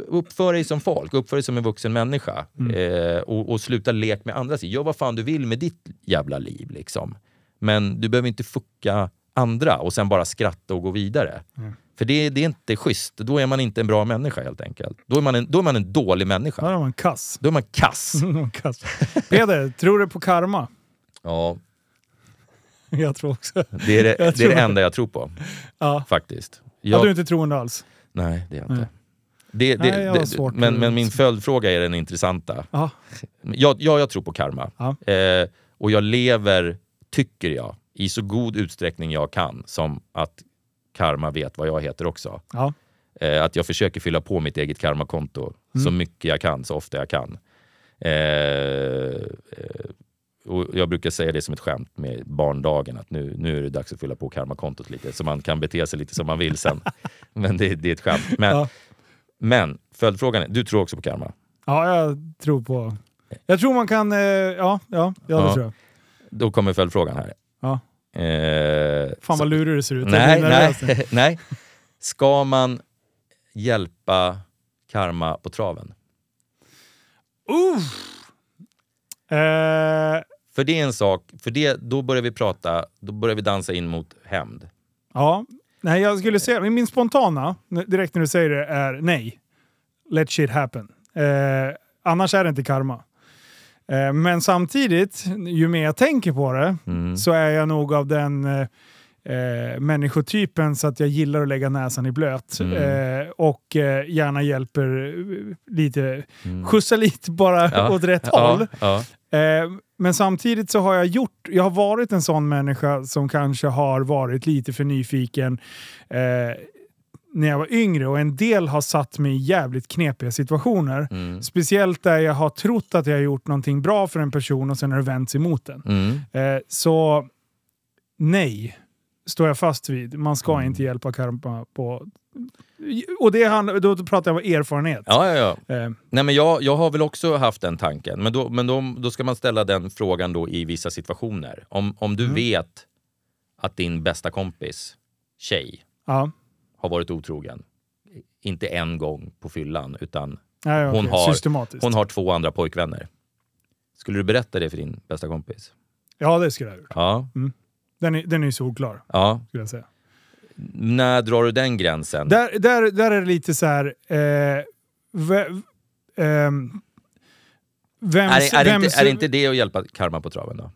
uppför dig som folk, uppför dig som en vuxen människa. Mm. Eh, och, och sluta lek med andra. Gör vad fan du vill med ditt jävla liv. Liksom. Men du behöver inte fucka andra och sen bara skratta och gå vidare. Mm. För det, det är inte schysst. Då är man inte en bra människa helt enkelt. Då är man en, då är man en dålig människa. Ja, det var en kass. Då är man kass. <laughs> kass. Peder, tror du på karma? Ja, Jag tror också. det är det, <laughs> det, är det enda jag tror på. Ja. Faktiskt. Ja. Jag, du är inte troende alls? Nej, det är jag Nej. inte. Det, det, Nej, det, men, men min följdfråga är den intressanta. Ja. Jag, ja, jag tror på karma. Ja. Eh, och jag lever, tycker jag, i så god utsträckning jag kan som att karma vet vad jag heter också. ja. Eh, att jag försöker fylla på mitt eget karmakonto så Mm. mycket jag kan, så ofta jag kan. Eh, eh, och jag brukar säga det som ett skämt med barndagen, att nu, nu är det dags att fylla på karmakontot lite, så man kan bete sig lite som man vill sen. <laughs> Men det, det är ett skämt. Men, Ja. men följdfrågan är, du tror också på karma? ja, jag tror på... Jag tror man kan... Eh, ja, ja, ja, det tror jag. Då kommer följdfrågan här. Ja. Eh, Fan vad lurig det ser ut. Nej, nej, nu. <laughs> nej. Ska man hjälpa karma på traven? Eh, För det är en sak, för det, då börjar vi prata, då börjar vi dansa in mot hämnd. ja. Nej, jag skulle säga... Min spontana, direkt när du säger det, är nej. Let shit happen. Eh, annars är det inte karma. Eh, men samtidigt, ju mer jag tänker på det, Mm. så är jag nog av den eh, eh, människotypen så att jag gillar att lägga näsan i blöt. Mm. Eh, och eh, gärna hjälper eh, lite, Mm. skjutsa lite bara Ja, <laughs> åt rätt håll. Ja, Eh, men samtidigt så har jag gjort, jag har varit en sån människa som kanske har varit lite för nyfiken. Eh, när jag var yngre och en del har satt mig i jävligt knepiga situationer. Mm. Speciellt där jag har trott att jag har gjort någonting bra för en person och sen har det vänts emot den. Mm. Eh, så nej, står jag fast vid. Man ska Mm. inte hjälpa karma på... Och det handlar, då pratar jag om erfarenhet. Ja, ja, ja. Eh, Nej, men jag, jag har väl också haft den tanken, men, då, men då, då ska man ställa den frågan då i vissa situationer. Om, om du vet att din bästa kompis, tjej, ja. Har varit otrogen. Inte en gång på fyllan, utan Nej. Hon har- hon har två andra pojkvänner. Skulle du berätta det för din bästa kompis? Ja, det skulle jag ha gjort. Ja. Den är, den är ju solklar, ja. skulle jag säga. När drar du den gränsen? Där, där, där är det lite så här... Eh, ve, ehm, vems, är, är, det vems, inte, är det inte det att hjälpa karma på traven då?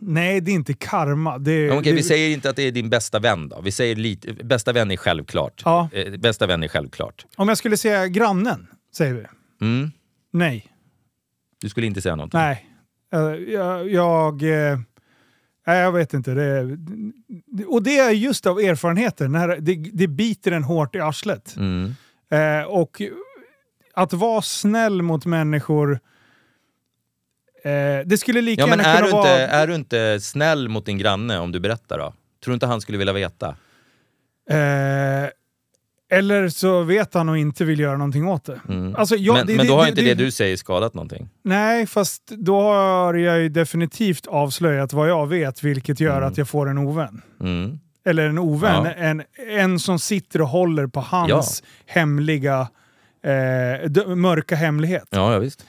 Nej, det är inte karma. Det, Ja, Okej, det, vi säger inte att det är din bästa vän då. Vi säger lite, bästa vän är självklart. Ja. Eh, bästa vän är självklart. Om jag skulle säga grannen, säger vi. Mm. Nej. Du skulle inte säga någonting? Nej. Eh, jag... jag eh, nej, jag vet inte. Det, och det är just av erfarenheter. När det, det biter en hårt i arslet. Mm. Eh, och att vara snäll mot människor... Eh, det skulle lika Ja, men gärna är kunna du, vara... inte, är du inte snäll mot din granne om du berättar då? Tror du inte han skulle vilja veta? Eh, eller så vet han och inte vill göra någonting åt det. Mm. Alltså, jag, men det, men då har det, inte det, du säger skadat någonting? Nej, fast då har jag ju definitivt avslöjat vad jag vet, vilket gör Mm. att jag får en ovän. Mm. Eller en ovän, Ja. en, en som sitter och håller på hans hemliga, eh, mörka hemlighet. Ja, ja, visst.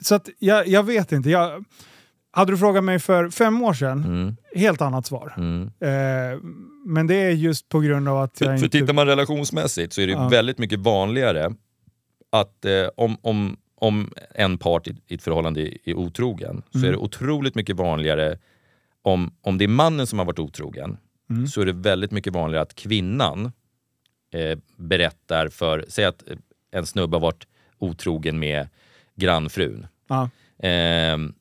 Så att jag, jag vet inte. Jag, hade du frågat mig för fem år sedan, Mm. helt annat svar. Mm. Eh, men det är just på grund av att jag För, för inte... tittar man relationsmässigt så är det Ja. väldigt mycket vanligare att eh, om, om, om en part i, i ett förhållande är, otrogen så Mm. är det otroligt mycket vanligare om, om det är mannen som har varit otrogen Mm. så är det väldigt mycket vanligare att kvinnan eh, berättar för, säg att en snubbe har varit otrogen med grannfrun. Ja. Ehm,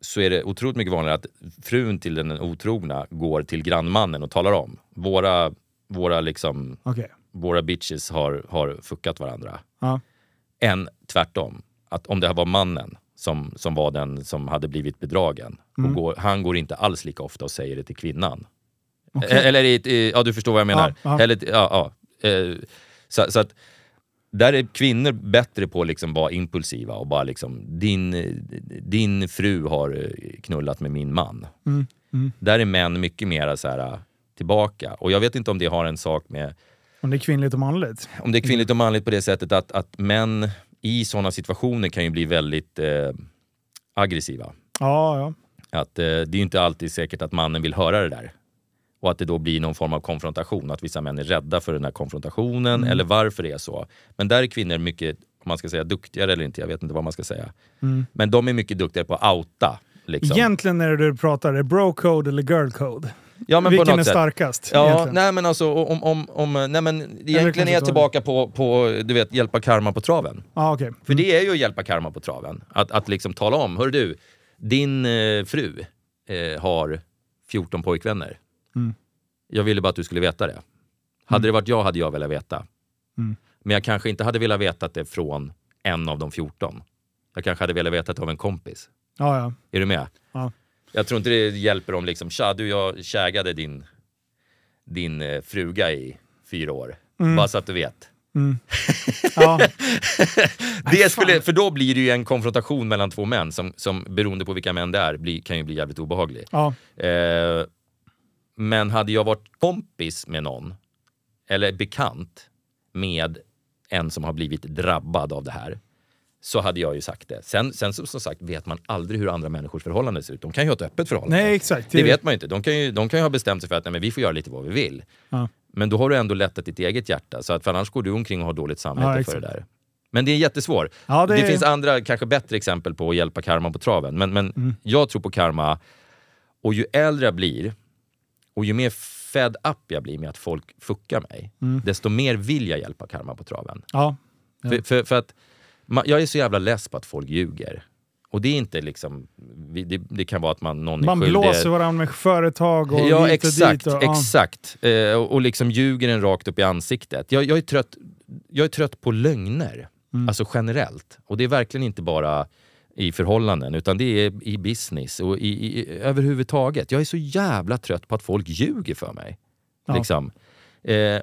så är det otroligt mycket vanligare att frun till den otrogna går till grannmannen och talar om. Våra, våra, liksom, Okej. våra bitches har, har fuckat varandra. Ja. Än tvärtom. Att om det här var mannen som, som var den som hade blivit bedragen. Mm. Går, han går inte alls lika ofta och säger det till kvinnan. Okej. Eh, Eller, ja du förstår vad jag menar. Ja, ja. Eller, ja, ja. Eh, Så, så att där är kvinnor bättre på att liksom vara impulsiva och bara liksom, din, din fru har eh, knullat med min man. Mm. Mm. Där är män mycket mer så här, eh, tillbaka. Och jag vet inte om det har en sak med, Om det är kvinnligt och manligt. om det är kvinnligt och manligt på det sättet att, att män i sådana situationer kan ju bli väldigt eh, aggressiva. Ja, ja. Att eh, det är ju inte alltid säkert att mannen vill höra det där. Och att det då blir någon form av konfrontation, att vissa män är rädda för den här konfrontationen Mm. eller varför det är så. Men där är kvinnor mycket, om man ska säga duktigare eller inte, jag vet inte vad man ska säga. Mm. Men de är mycket duktigare på att outa. Liksom. Egentligen när du pratar, är bro-code eller girl-code? ja, men Vilken är sätt. starkast? Ja, egentligen? nej men alltså om, om, om nej men egentligen är jag tillbaka på, på, du vet, hjälpa karma på traven. Ah, okej. För det är ju att hjälpa karma på traven. Att, att liksom tala om, hör du, din eh, fru eh, har 14 pojkvänner. Mm. Jag ville bara att du skulle veta det. Hade det varit jag hade jag velat veta. Mm. Men jag kanske inte hade velat veta det från en av de 14. Jag kanske hade velat veta det av en kompis. Ja, ja. Är du med? Ja. Jag tror inte det hjälper om liksom, tja du jag kägade din, din eh, fruga i fyra år. Mm. Bara så att du vet. Mm. <laughs> ja. Det skulle, för då blir det ju en konfrontation mellan två män som, som beroende på vilka män det är blir, kan ju bli jävligt obehaglig. ja. Eh, men hade jag varit kompis med någon, eller bekant med en som har blivit drabbad av det här, så hade jag ju sagt det. Sen, sen som, som sagt vet man aldrig hur andra människors förhållanden ser ut. De kan ju ha ett öppet förhållande. Nej, exakt. Det vet man ju inte. De kan ju, de kan ju ha bestämt sig för att nej, men vi får göra lite vad vi vill. Ja. Men då har du ändå lättat ditt eget hjärta. Så att, för annars går du omkring och har dåligt samvete Ja, för det där. Men det är jättesvårt. Ja, det... det- finns andra, kanske bättre exempel på att hjälpa karma på traven. Men, men Mm. jag tror på karma. Och ju äldre jag blir och ju mer fed up jag blir med att folk fuckar mig, Mm. desto mer vill jag hjälpa karma på traven. Ja. Ja. För, för, för att jag är så jävla less på att folk ljuger. Och det är inte liksom det, det kan vara att man, någon är Man skyldig. blåser varandra med företag och Ja, och exakt. dit. Och, ja. exakt. Eh, och, och liksom ljuger en rakt upp i ansiktet. Jag, jag, är, trött, jag är trött på lögner, Mm. alltså generellt. Och det är verkligen inte bara i förhållanden, utan det är i business och i, i, överhuvudtaget. Jag är så jävla trött på att folk ljuger för mig. Ja. Liksom. Eh,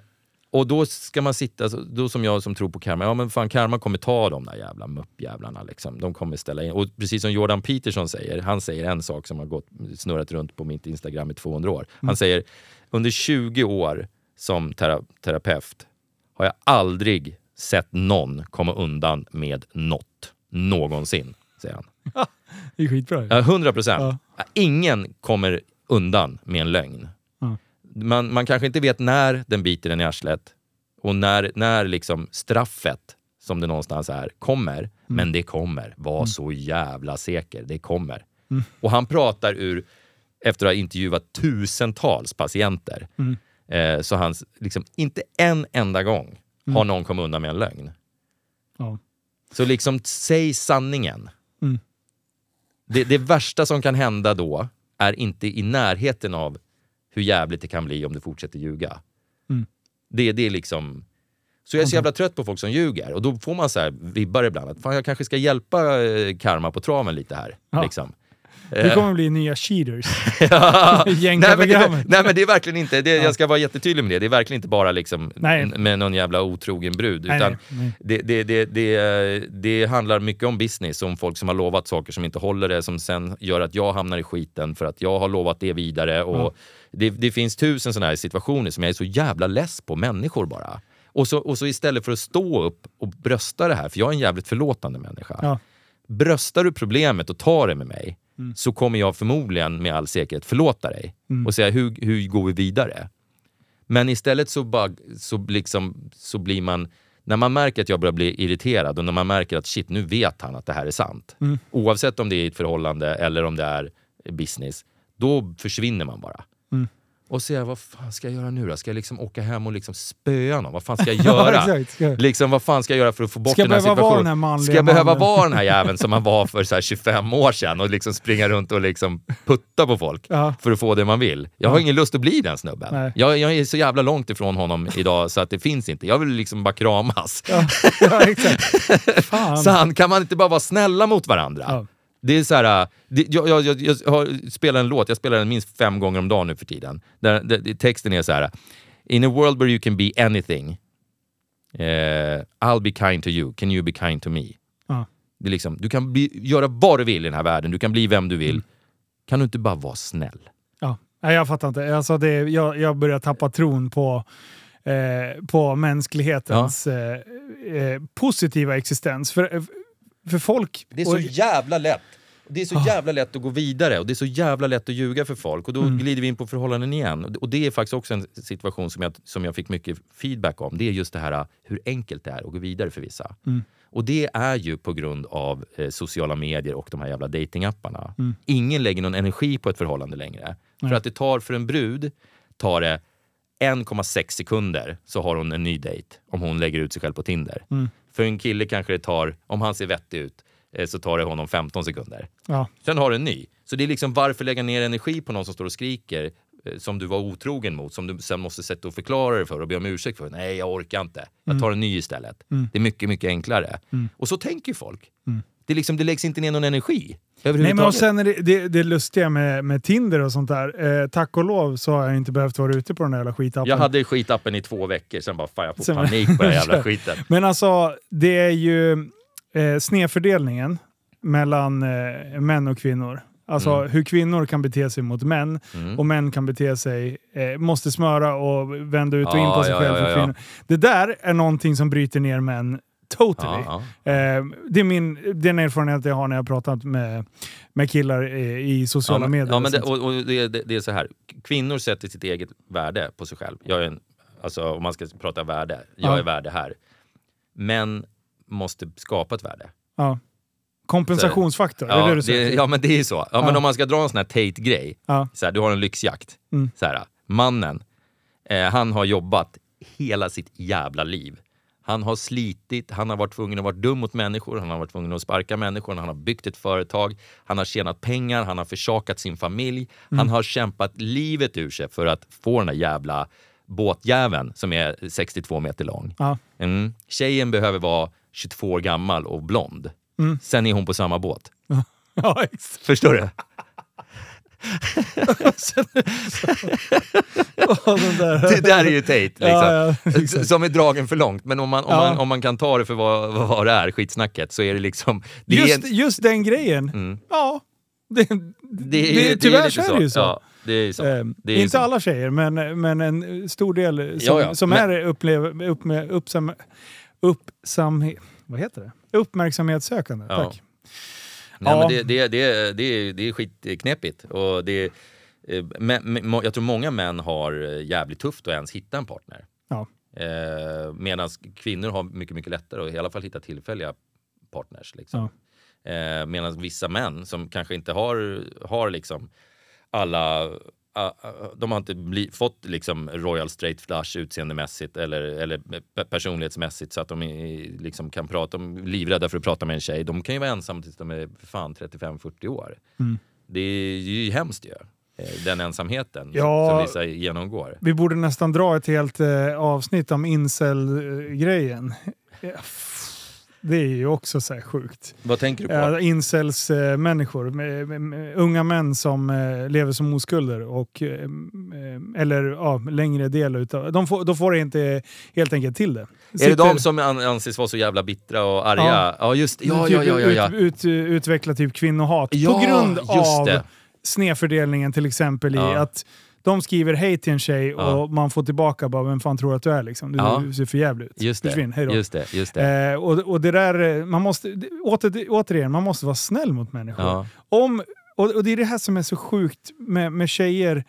och då ska man sitta, då som jag som tror på karma, ja men fan karma kommer ta de där jävla muppjävlarna. Liksom. De kommer ställa in. Och precis som Jordan Peterson säger, han säger en sak som har gått, snurrat runt på mitt Instagram i 200 år. Han säger, under 20 år som tera, terapeut har jag aldrig sett någon komma undan med något. Någonsin, säger han. <laughs> Det är skitbra. Ja, 100 procent. Ingen kommer undan med en lögn. Man, man kanske inte vet när den biter den i arslet och när, när liksom straffet, som det någonstans är, kommer. Men det kommer. Var så jävla säker. Det kommer. Och han pratar ur, efter att ha intervjuat tusentals patienter, eh, så han liksom inte en enda gång har någon kommit undan med en lögn. Ja. Så liksom, säg sanningen. Mm. Det, det värsta som kan hända då är inte i närheten av hur jävligt det kan bli om du fortsätter ljuga. Mm. Det, det är liksom... Så jag är så jävla trött på folk som ljuger och då får man så här vibbar ibland att fan, jag kanske ska hjälpa eh, karma på traven lite här. Ja. Liksom. Det kommer bli nya cheaters. <laughs> Ja. nej, men det, nej men det är verkligen inte, det, jag ska vara jättetydlig med det, det är verkligen inte bara liksom Nej. med någon jävla otrogen brud. Nej, utan nej. Det, det, det, det, handlar mycket om business, om folk som har lovat saker som inte håller det, som sen gör att jag hamnar i skiten för att jag har lovat det vidare. Och det, det finns tusen sådana här situationer som jag är så jävla less på människor bara. Och så, och så istället för att stå upp och brösta det här, för jag är en jävligt förlåtande människa. Ja. Bröstar du problemet och tar det med mig Mm. så kommer jag förmodligen med all säkerhet förlåta dig Mm. och säga hur, hur går vi vidare? Men istället så, bara, så, liksom, så blir man, när man märker att jag börjar bli irriterad och när man märker att shit, nu vet han att det här är sant. Mm. Oavsett om det är ett förhållande eller om det är business, då försvinner man bara. Mm. Och säga, vad fan ska jag göra nu då? Ska jag liksom åka hem och liksom spöa någon? Vad fan ska jag <laughs> göra? liksom, vad fan ska jag göra för att få bort Ska jag den här behöva vara situationen? den här manliga ska jag behöva mannen? vara den här <laughs> jäveln som man var för så här 25 år sedan och liksom springa runt och liksom putta på folk Ja. för att få det man vill? Jag har Ja. ingen lust att bli den snubben. Jag, jag är så jävla långt ifrån honom idag så att det finns inte. Jag vill liksom bara kramas. Ja, ja, exakt. <laughs> Fan. San, kan man inte bara vara snälla mot varandra? Ja. Det är så här, äh, det, jag, jag, jag, jag har, spelar en låt, jag spelar den minst fem gånger om dagen nu för tiden. Där, där, texten är så här. In a world where you can be anything, eh, I'll be kind to you, can you be kind to me? Ja. Det är liksom, du kan bli, göra vad du vill i den här världen, du kan bli vem du vill. Mm. Kan du inte bara vara snäll? Ja. Nej, jag fattar inte. Alltså det, jag, jag börjar tappa tron på, eh, på mänsklighetens eh, eh, positiva existens. För, för folk... Det är så och- jävla lätt. Det är så Ah. jävla lätt att gå vidare och det är så jävla lätt att ljuga för folk. Och då Mm. glider vi in på förhållanden igen. Och- det är faktiskt också en situation som jag, som jag fick mycket feedback om. Det är just det här hur enkelt det är att gå vidare för vissa. Mm. Och det är ju på grund av eh, sociala medier och de här jävla datingapparna. Mm. Ingen lägger någon energi på ett förhållande längre. För att det tar för en brud, tar det 1,6 sekunder så har hon en ny dejt om hon lägger ut sig själv på Tinder. Mm. För en kille kanske det tar, om han ser vettig ut, eh, så tar det honom 15 sekunder. Ja. Sen har du en ny. Så det är liksom varför lägga ner energi på någon som står och skriker eh, som du var otrogen mot, som du sen måste sätta och förklara dig för och be om ursäkt för. Nej, jag orkar inte. Jag tar en ny istället. Mm. Det är mycket, mycket enklare. Mm. Och så tänker folk. Mm. Det, liksom, det läggs inte ner någon energi Nej, men och sen är det, det, det lustiga med, med Tinder och sånt där. Eh, tack och lov så har jag inte behövt vara ute på den där jävla skitappen. jag hade skitappen i två veckor, sen bara fan jag får Sen- panik på den <laughs> jävla skiten. Men alltså, det är ju eh, snedfördelningen mellan eh, män och kvinnor. Alltså Mm. hur kvinnor kan bete sig mot män Mm. och män kan bete sig, eh, måste smöra och vända ut och in på sig ja, själv ja, ja. Det där är någonting som bryter ner män totally. Ja, ja. Eh, det är min, den erfarenhet jag har när jag har pratat med, med killar i sociala Ja, medier. ja, men det, och, och det, det, det är så här. Kvinnor sätter sitt eget värde på sig själv. Jag är en, alltså, om man ska prata värde, jag Ja. är värde här. Män måste skapa ett värde. ja. Kompensationsfaktor, är det Ja, det du säger? ja men det är så. Ja, Men om man ska dra en sån här Tate-grej. Så här, du har en lyxjakt. Mm. Så här, mannen, eh, han har jobbat hela sitt jävla liv Han har slitit, han har varit tvungen att vara dum mot människor, han har varit tvungen att sparka människor, han har byggt ett företag, han har tjänat pengar, han har försakat sin familj. Han har kämpat livet ur sig för att få den där jävla båtjäveln som är 62 meter lång. Ja. Mm. Tjejen behöver vara 22 år gammal och blond. Sen är hon på samma båt. <laughs> Ja. Förstår du? <laughs> Där. Det där är ju Tate. Liksom. Ja, ja, som är dragen för långt. Men om man, om, Ja. man, om man kan ta det för vad, vad, det är, skitsnacket, så är det liksom... Det är Just, en, just den grejen. Ja, det, det, är- tyvärr lite så är det ju så. Det är Det är inte så. alla tjejer, men, men en stor del som, Ja, som Men- är upplev, upp med, uppsam, uppsam, vad heter det? uppmärksamhetssökande. Tack. Nej, Ja. men det, det, det, det, är, det är skitknepigt. Och det, eh, men, jag tror många män har eh, jävligt tufft att ens hitta en partner. Ja. Eh, Medan kvinnor har mycket, mycket lättare att i alla fall hitta tillfälliga partners. Liksom. Eh, Medan vissa män som kanske inte har, har liksom alla de har inte bli, fått liksom Royal Straight Flush utseendemässigt eller, eller pe- personlighetsmässigt så att de liksom kan prata, de är livrädda för att prata med en tjej. De kan ju vara ensamma tills de är fan 35-40 år. Mm. Det är ju hemskt ju. eh, Den ensamheten Ja. som vissa genomgår. Vi borde nästan dra ett helt eh, avsnitt om incel-grejen. <laughs> Ja, Det är ju också så sjukt. Vad tänker du på? Ja, incels eh, människor, med, med, med, unga män som eh, lever som oskulder och eller ja, längre del utav... De får, då får det inte helt enkelt till det. Är det Sitter- de som an- anses vara så jävla bittra och arga? Ja. Ja, just ja, typ ja, ja, ja, ja. Ut, ut, utveckla typ kvinnohat Ja, på grund av det. snedfördelningen till exempel i Ja. att de skriver hej till en tjej Ja. och man får tillbaka bara vem fan tror att du är liksom? Du Ja. ser för jävligt ut. Just Försvinn, hej då. just det, just det. Eh, och, och det där, eh, man måste, åter, återigen, man måste vara snäll mot människor. Ja. Om, och, och det är det här som är så sjukt med, med tjejer,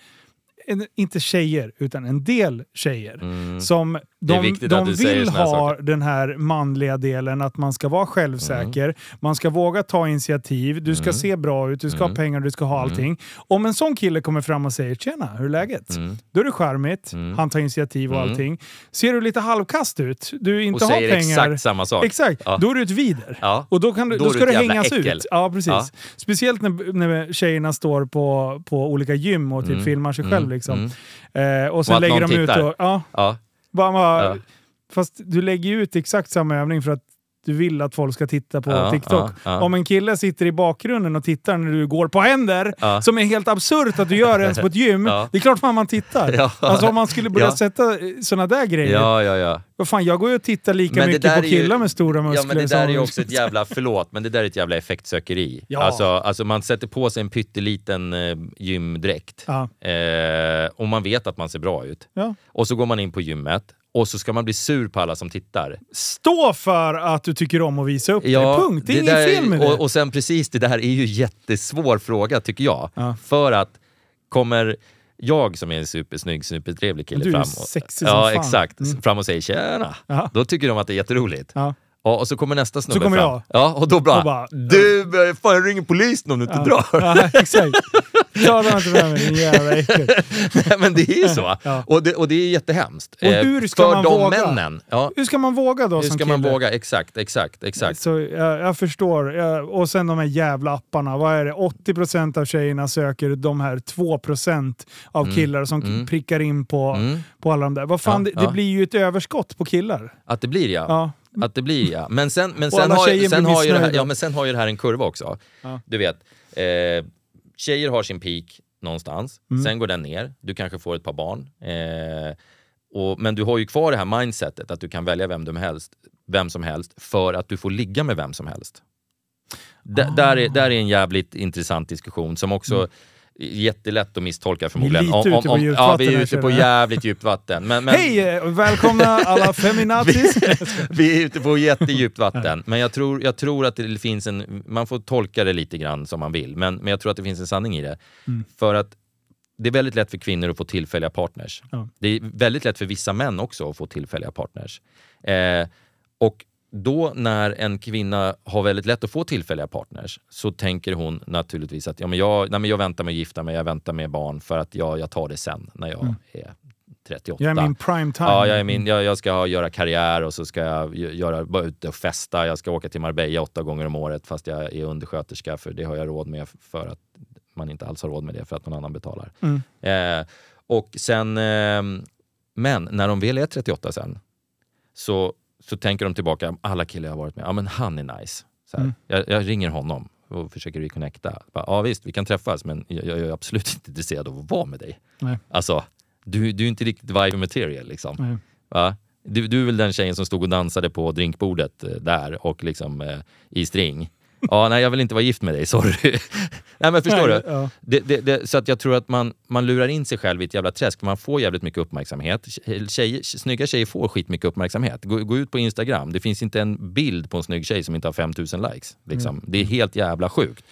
en, inte tjejer, utan en del tjejer. Mm. Som de, de du säger vill ha saker. den här manliga delen, att man ska vara självsäker, Mm. man ska våga ta initiativ, du ska se bra ut, du ska Mm. ha pengar, du ska ha allting. Om en sån kille kommer fram och säger “tjena, hur är läget?” Mm. Då är det charmigt, Mm. han tar initiativ och Mm. allting. Ser du lite halvkast ut, du Och inte har säger pengar, exakt samma sak. Exakt, Ja. då är du ett vider. Ja. Och då, kan du, Då då, du ska jävla hängas äckel. ut. Ja, precis. Ja. Speciellt när, när tjejerna står på, på olika gym och typ Mm. filmar sig Mm. själv. Liksom. Mm. Eh, och sen Och lägger de ut tittar. och... Ja, Ja. bara, bara, Ja. Fast du lägger ut exakt samma övning för att du vill att folk ska titta på Ja, TikTok. ja, ja. Om en kille sitter i bakgrunden och tittar när du går på händer, som är helt absurt att du gör ens på ett gym, det är klart fan man tittar. Alltså om man skulle börja Ja. sätta sådana där grejer. Ja, ja, ja. Vad fan, jag går ju och tittar lika Men mycket på är ju- killar med stora muskler. Ja men det där är ju också ett jävla, förlåt, men det där är ett jävla effektsökeri. Ja. Alltså, alltså man sätter på sig en pytteliten eh, gymdräkt eh, och man vet att man ser bra ut. Ja. Och så går man in på gymmet och så ska man bli sur på alla som tittar. Stå för att du tycker om att visa upp dig. Punkt. Det är inget där- fel med det. och, och sen precis, det där är ju jättesvår fråga tycker jag. Ja. För att kommer jag som är en supersnygg, supertrevlig kille Du fram sexig och, som ja, fan. exakt, Mm. fram och säger tjena. Ja. Då tycker de att det är jätteroligt. Ja. Ja, och så kommer nästa snubbe kommer fram. jag. Ja, och då bara, Och bara, du, fan jag ringer polisen om du inte Ja. drar. Ja, exakt. Klara inte med mig jävla äckel. <laughs> Nej, men det är ju så. <laughs> Ja. Och, det, och det är jättehemskt. Och Eh, hur ska för man de våga? männen. Ja, Hur ska man våga då hur som ska man kille? våga? Exakt, exakt, exakt. Så jag, jag förstår. Jag, och sen de här jävla apparna. Vad är det? 80% av tjejerna söker de här 2% av killar som mm. prickar in på, Mm. på alla de där. Vad fan, Ja, det, det ja. blir ju ett överskott på killar. Att det blir ja. Ja. Att det blir ja. Men sen, men Och sen, alla har, tjejer sen, blir har ju det här, missnöjda. ja, men sen har ju det här en kurva också. Ja. Du vet, eh, tjejer har sin peak någonstans, Mm. sen går den ner, du kanske får ett par barn. Eh, och, men du har ju kvar det här mindsetet att du kan välja vem, du helst, vem som helst för att du får ligga med vem som helst. D- Ah. där, är, där är en jävligt intressant diskussion som också är jättelätt att misstolka förmodligen. lite ute på djupt ja, <laughs> vi är ute på jävligt djupt vatten. Men, men, Hej! eh, Välkomna alla feminazis! vi är ute på jättedjupt vatten. Men jag tror, jag tror att det finns en... Man får tolka det lite grann som man vill, men, men jag tror att det finns en sanning i det. Mm. För att det är väldigt lätt för kvinnor att få tillfälliga partners. Ja. Det är väldigt lätt för vissa män också att få tillfälliga partners. Eh, och då när en kvinna har väldigt lätt att få tillfälliga partners så tänker hon naturligtvis att ja, men jag, nej, men jag väntar med att gifta mig, jag väntar med barn för att jag, jag tar det sen när jag Mm. är 38. Jag är min prime time. Ja, jag, är min, jag, jag ska göra karriär och så ska jag gö- göra, vara ute och festa. Jag ska åka till Marbella åtta gånger om året fast jag är undersköterska för det har jag råd med för att man inte alls har råd med det för att någon annan betalar. Mm. Eh, och sen, ehm, men när de väl är 38 sen så, så tänker de tillbaka, alla killar jag har varit med, ja men han är nice. Så Mm. jag, jag ringer honom och försöker reconnecta. Bara, Ja visst, vi kan träffas men jag, jag är absolut <laughs> inte intresserad av att vara med dig. Nej. Alltså, du, du är inte riktigt vibe material liksom. Du, du är väl den tjejen som stod och dansade på drinkbordet eh, där och liksom eh, i string. Ja, nej jag vill inte vara gift med dig, sorry. <laughs> nej men förstår Nej, du? ja. Det, det, det, så att jag tror att man, man lurar in sig själv i ett jävla träsk, för man får jävligt mycket uppmärksamhet. Tjejer, snygga tjejer får skitmycket uppmärksamhet. Gå, gå ut på Instagram, det finns inte en bild på en snygg tjej som inte har 5000 likes. Liksom. Det är helt jävla sjukt.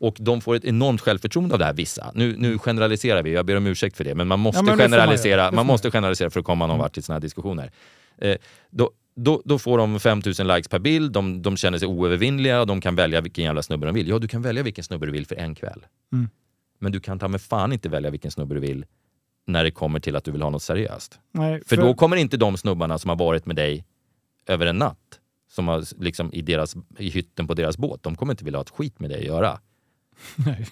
Och de får ett enormt självförtroende av det här, vissa. Nu, nu generaliserar vi, jag ber om ursäkt för det, men man måste, Ja, men generalisera, man man måste generalisera för att komma någon vart i såna här diskussioner. Eh, då, då, då får de 5000 likes per bild, de, de känner sig oövervinnliga och de kan välja vilken jävla snubbe de vill. Ja, du kan välja vilken snubbe du vill för en kväll. Mm. Men du kan ta med fan inte välja vilken snubbe du vill när det kommer till att du vill ha något seriöst. Nej, För, då kommer inte de snubbarna som har varit med dig över en natt, som har liksom i, deras, i hytten på deras båt, de kommer inte vilja ha ett skit med dig att göra. <laughs> Nej.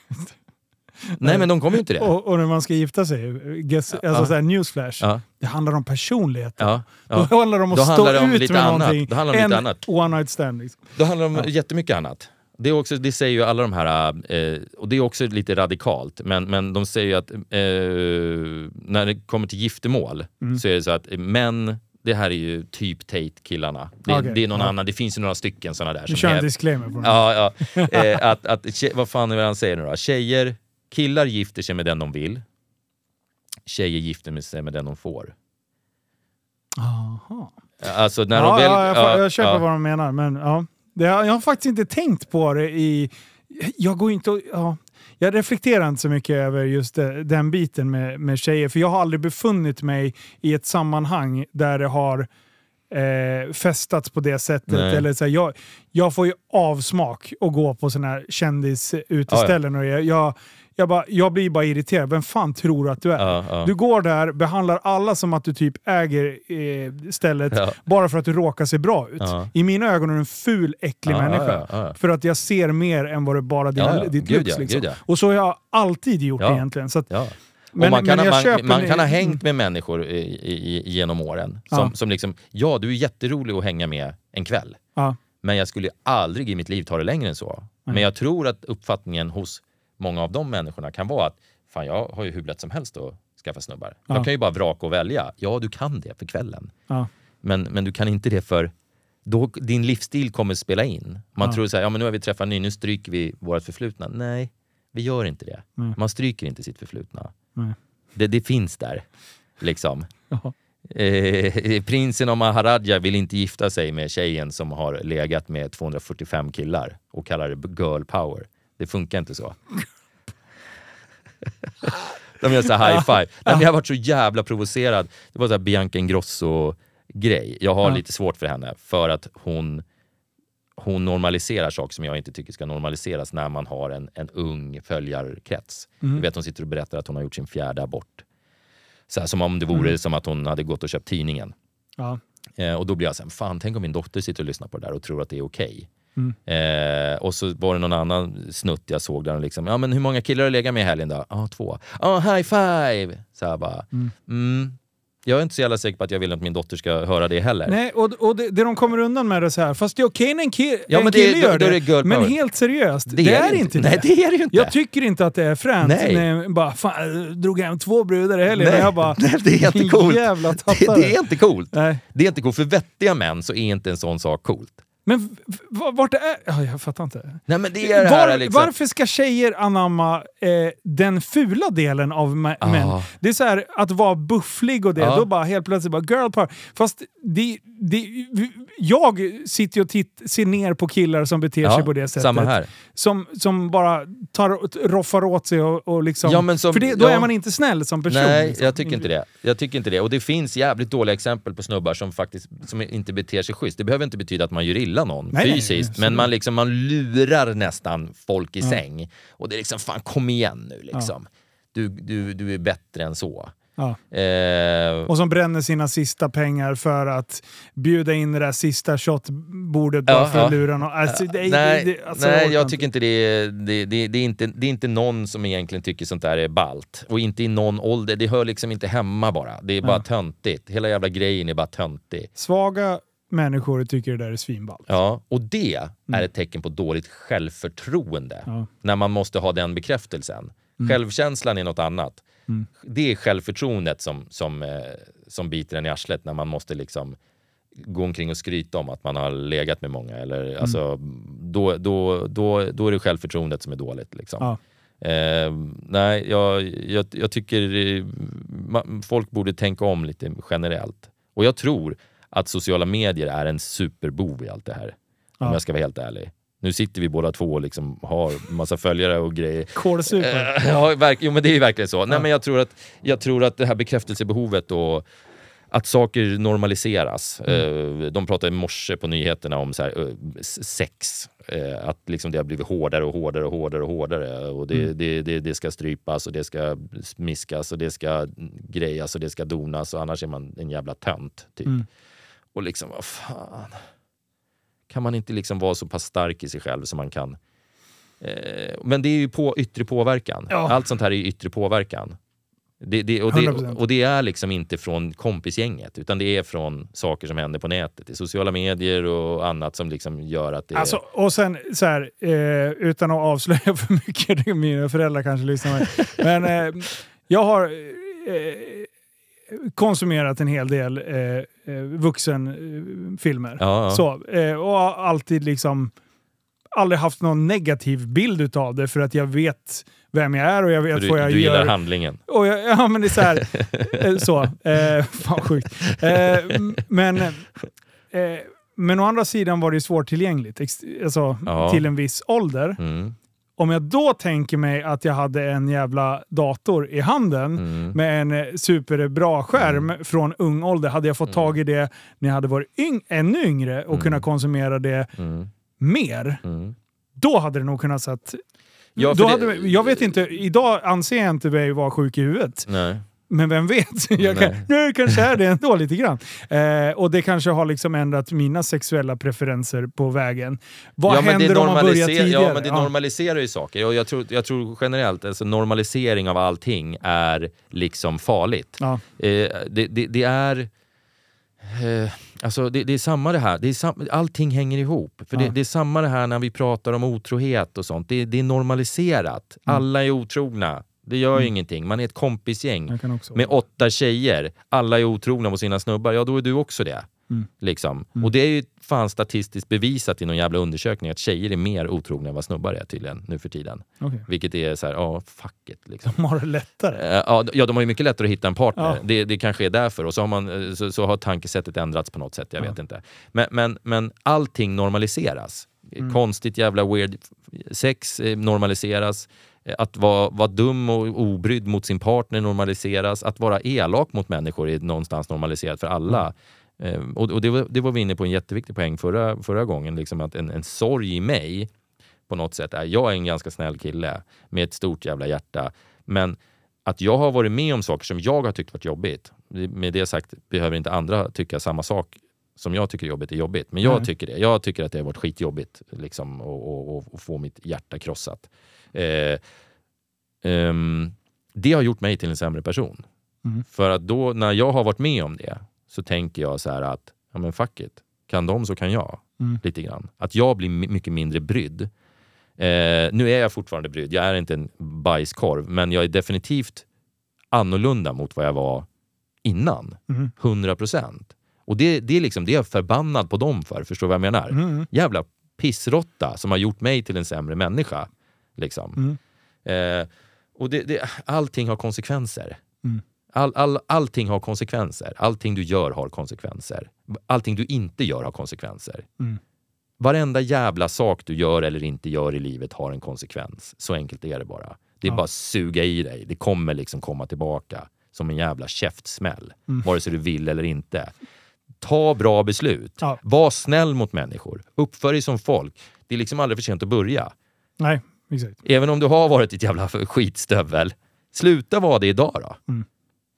Nej, men de kommer ju inte det. Och, och när man ska gifta sig, guess, alltså Ja. så här, newsflash, Ja, det handlar om personlighet. ja, Då ja. handlar det om att Då stå det om ut lite med annat. någonting Då handlar det om lite annat. one night stand. Liksom. Det handlar om jättemycket annat. Det, är också, det säger ju alla de här, eh, och det är också lite radikalt, men, men de säger ju att eh, när det kommer till giftermål Mm. så är det så att män, det här är ju typ Tate-killarna. Det, Okej, det är någon ja. annan, det finns ju några stycken sådana där. Du kör en disclaimer på den. Ja, ja. <laughs> Eh, att, att, tje- vad fan är det han säger nu då? Tjejer, killar gifter sig med den de vill. Tjejer gifter sig med den de får. Aha. Alltså när ja, de väl... ja, jag, ja, jag köper ja. vad de menar, men ja. Det, jag har faktiskt inte tänkt på det i... Jag går inte och, ja, Jag reflekterar inte så mycket över just den biten med, med tjejer, för jag har aldrig befunnit mig i ett sammanhang där det har eh, festats på det sättet. Nej. Eller så här, jag, jag får ju avsmak att gå på sådana här kändisuteställen. och jag, jag, jag, bara, jag blir bara irriterad. Vem fan tror du att du är? Ja, ja. Du går där, behandlar alla som att du typ äger eh, stället Ja. bara för att du råkar se bra ut. I mina ögon är du en ful, äcklig människa. För att jag ser mer än vad det bara dina, Ja, ditt Gud, looks. liksom. gud. Och så har jag alltid gjort Ja. egentligen. Så att. Men- man kan, ha, man, man kan ha hängt med människor i, i, genom åren som, Ja. som liksom, ja du är jätterolig att hänga med en kväll. ja. Men jag skulle aldrig i mitt liv ta det längre än så. Men jag tror att uppfattningen hos många av de människorna kan vara att fan jag har ju hur lätt som helst att skaffa snubbar. Ja. Jag kan ju bara vraka och välja. Ja, du kan det för kvällen. Ja. Men, men du kan inte det för då, din livsstil kommer spela in. Man Ja. tror så här, ja men nu har vi träffat en ny, nu stryker vi vårt förflutna. Nej, vi gör inte det. Nej. Man stryker inte sitt förflutna. Det, det finns där. Liksom. Ja. Eh, prinsen av Maharaja vill inte gifta sig med tjejen som har legat med 245 killar och kallar det girl power. Det funkar inte så. <laughs> De gör så high five. Nej, men jag har varit så jävla provocerad. Det var så Bianca Ingrosso-grej. Jag har Ja. lite svårt för henne för att hon, hon normaliserar saker som jag inte tycker ska normaliseras när man har en, en ung följarkrets. Mm. Du vet, hon sitter och berättar att hon har gjort sin fjärde abort. Så här, som om det vore Mm. som att hon hade gått och köpt tidningen. Ja. Eh, och då blir jag såhär, fan tänk om min dotter sitter och lyssnar på det där och tror att det är okej. Mm. Eh, och så var det någon annan snutt jag såg där och liksom, ja men hur många killar har du legat med i helgen då? Ja, två. Ja, high five! Så här bara, Mm. mm. Jag är inte så jävla säker på att jag vill att min dotter ska höra det heller. Nej, och, och det, det de kommer undan med det så här, fast det är okej när en, ki Ja, en men det- kille då- gör då är det, det men helt seriöst, det, är, inte det. Nej, det är det inte. Jag tycker inte att det är fränt Nej. när jag bara fan, drog hem två brudar i helgen jag bara <laughs> nej, det är inte coolt. jävla det, tappare. det är inte coolt. Nej. Det är inte coolt. För vettiga män så är inte en sån sak coolt. Men vart det är... Ja, jag fattar inte. Nej men det är det här Var, liksom... Varför ska tjejer anamma eh, den fula delen av Ah. män? Det är så här att vara bufflig och det, Ja. då bara helt plötsligt bara girl power. Fast det, det, jag sitter och titt, ser ner på killar som beter Ja, sig på det sättet. Samma här. Som, som bara tar, roffar åt sig och, och liksom... Ja, som- för det, då ja. är man inte snäll som person. Nej, liksom. jag tycker inte det. Jag tycker inte det. Och det finns jävligt dåliga exempel på snubbar som faktiskt som inte beter sig schysst. Det behöver inte betyda att man gör illa någon Nej, nej, fysiskt, absolut. men man, liksom, man lurar nästan folk i säng. Och det är liksom, fan kom igen nu liksom. Du, du, du är bättre än så. Ja. Eh, Och som bränner sina sista pengar för att bjuda in det där sista shotbordet bara Ja, för ja. att lura någon. Alltså, det, är- nej, det, alltså, nej orkar jag inte. tycker inte det är, det, det, det, är inte, det är inte någon som egentligen tycker sånt där är balt. Och inte i någon ålder, det hör liksom inte hemma bara. Det är bara Ja. töntigt. Hela jävla grejen är bara töntig. Svaga människor tycker det där är svinballt. Ja, och det är ett tecken på dåligt självförtroende. Mm. Ja. Mm. När man måste ha den bekräftelsen. Självkänslan är något annat. Det är självförtroendet som, som, eh, som biter en i arslet när man måste liksom gå omkring och skryta om att man har legat med många. Eller, Mm. alltså, då, då, då, då är det självförtroendet som är dåligt. Liksom. Ja. Eh, nej, jag, jag, jag tycker eh, ma- folk borde tänka om lite generellt. Och jag tror att sociala medier är en superbov i allt det här. Om Ja. jag ska vara helt ärlig. Nu sitter vi båda två och liksom har massa följare och grejer. <laughs> Kålsupare. Eh, Ja, verk, jo, men det är verkligen så. Nej, men jag, tror att, jag tror att det här bekräftelsebehovet och att saker normaliseras. Mm. Eh, de pratade i morse på nyheterna om så här, eh, sex. Att liksom det har blivit hårdare och hårdare och hårdare och hårdare. Och det, Mm. det, det, det ska strypas och det ska smiskas och det ska grejas och det ska donas och annars är man en jävla tönt. Typ. Mm. Och liksom, vad fan. Kan man inte liksom vara så pass stark i sig själv som man kan Eh, men det är ju på yttre påverkan. Ja. Allt sånt här är ju yttre påverkan. Det, det, och, det, 100%. och det är liksom inte från kompisgänget utan det är från saker som händer på nätet. I sociala medier och annat som liksom gör att det Alltså, och sen så här, eh, utan att avslöja <laughs> för mycket, är mina föräldrar kanske lyssnar. Men eh, jag har eh, konsumerat en hel del eh, eh, vuxenfilmer. Ja, ja. Så, eh, och har alltid liksom aldrig haft någon negativ bild utav det för att jag vet vem jag är och jag vet du, vad jag du gillar gör. handlingen. Och jag, ja, men det är så här. <laughs> eh, så. Eh, fan sjukt. Eh, men, eh, men å andra sidan var det svårtillgängligt. Ex- Alltså, Ja. Till en viss ålder. Mm, Om jag då tänker mig att jag hade en jävla dator i handen mm, med en eh, superbra skärm från ung ålder. Hade jag fått tag i det när jag hade varit yng- ännu yngre och kunnat konsumera det mm, mer, mm. då hade det nog kunnat sett... Ja, då det- hade, jag vet inte, idag anser jag inte mig vara sjuk i huvudet. Nej. Men vem vet? <laughs> Jag kan, nu kanske är det ändå lite grann. Eh, och det kanske har liksom ändrat mina sexuella preferenser på vägen. Vad ja, händer om man börjar tidigare? Ja, men det normaliserar ju saker. Och jag tror, jag tror generellt, alltså normalisering av allting är liksom farligt. Ja. Eh, det, det, det är... Eh, alltså det, det är samma det här, det är sam, allting hänger ihop. För Ja. det, det är samma det här när vi pratar om otrohet och sånt. Det, det är normaliserat. Mm. Alla är otrogna. Det gör ju ingenting. Man är ett kompisgäng med åtta tjejer. Alla är otrogna mot sina snubbar. Ja, då är du också det. Mm. Liksom. Och det är ju fan statistiskt bevisat i någon jävla undersökning att tjejer är mer otrogna än vad snubbar är tydligen nu för tiden. Okej. Vilket är så här, ja, fuck it. Liksom. De har det lättare. Eh, Ja, ja, de har ju mycket lättare att hitta en partner. Ja. Det, det kanske är därför. Och så har, man, eh, så, så har tankesättet ändrats på något sätt. Jag vet inte. Men, men, men allting normaliseras. Mm. Konstigt jävla weird sex eh, normaliseras. Eh, Att vara, vara dum och obrydd mot sin partner normaliseras. Att vara elak mot människor är någonstans normaliserat för alla. Eh, och och det, var, det var vi inne på en jätteviktig poäng förra, förra gången. Liksom att en, en sorg i mig på något sätt är, jag är en ganska snäll kille med ett stort jävla hjärta. Men att jag har varit med om saker som jag har tyckt varit jobbigt. Med det sagt behöver inte andra tycka samma sak som jag tycker är jobbigt är jobbigt. Men jag Nej. tycker det. Jag tycker att det har varit skitjobbigt liksom, och, och få mitt hjärta krossat. Eh, ehm, det har gjort mig till en sämre person. Mm. För att då när jag har varit med om det så tänker jag så att, ja men fuck it. Kan de så kan jag. Mm. Lite grann. Att jag blir my- mycket mindre brydd. Eh, nu är jag fortfarande brydd, jag är inte en bajskorv, men jag är definitivt annorlunda mot vad jag var innan. Mm. 100 procent. Och det, det, är liksom, det är jag förbannad på dem för, förstår du vad jag menar? Mm. Jävla pissrotta som har gjort mig till en sämre människa. Liksom. Mm. Eh, och det, det, allting har konsekvenser. Mm. All, all, allting har konsekvenser. Allting du gör har konsekvenser. Allting du inte gör har konsekvenser. Mm. Varenda jävla sak du gör eller inte gör i livet har en konsekvens. Så enkelt är det bara. Det är Ja. bara att suga i dig. Det kommer liksom komma tillbaka som en jävla käftsmäll. Mm. Vare sig du vill eller inte. Ta bra beslut. Ja. Var snäll mot människor. Uppför dig som folk. Det är liksom aldrig för sent att börja. Nej, exakt. Även om du har varit ett jävla skitstövel, sluta vara det idag då. Mm.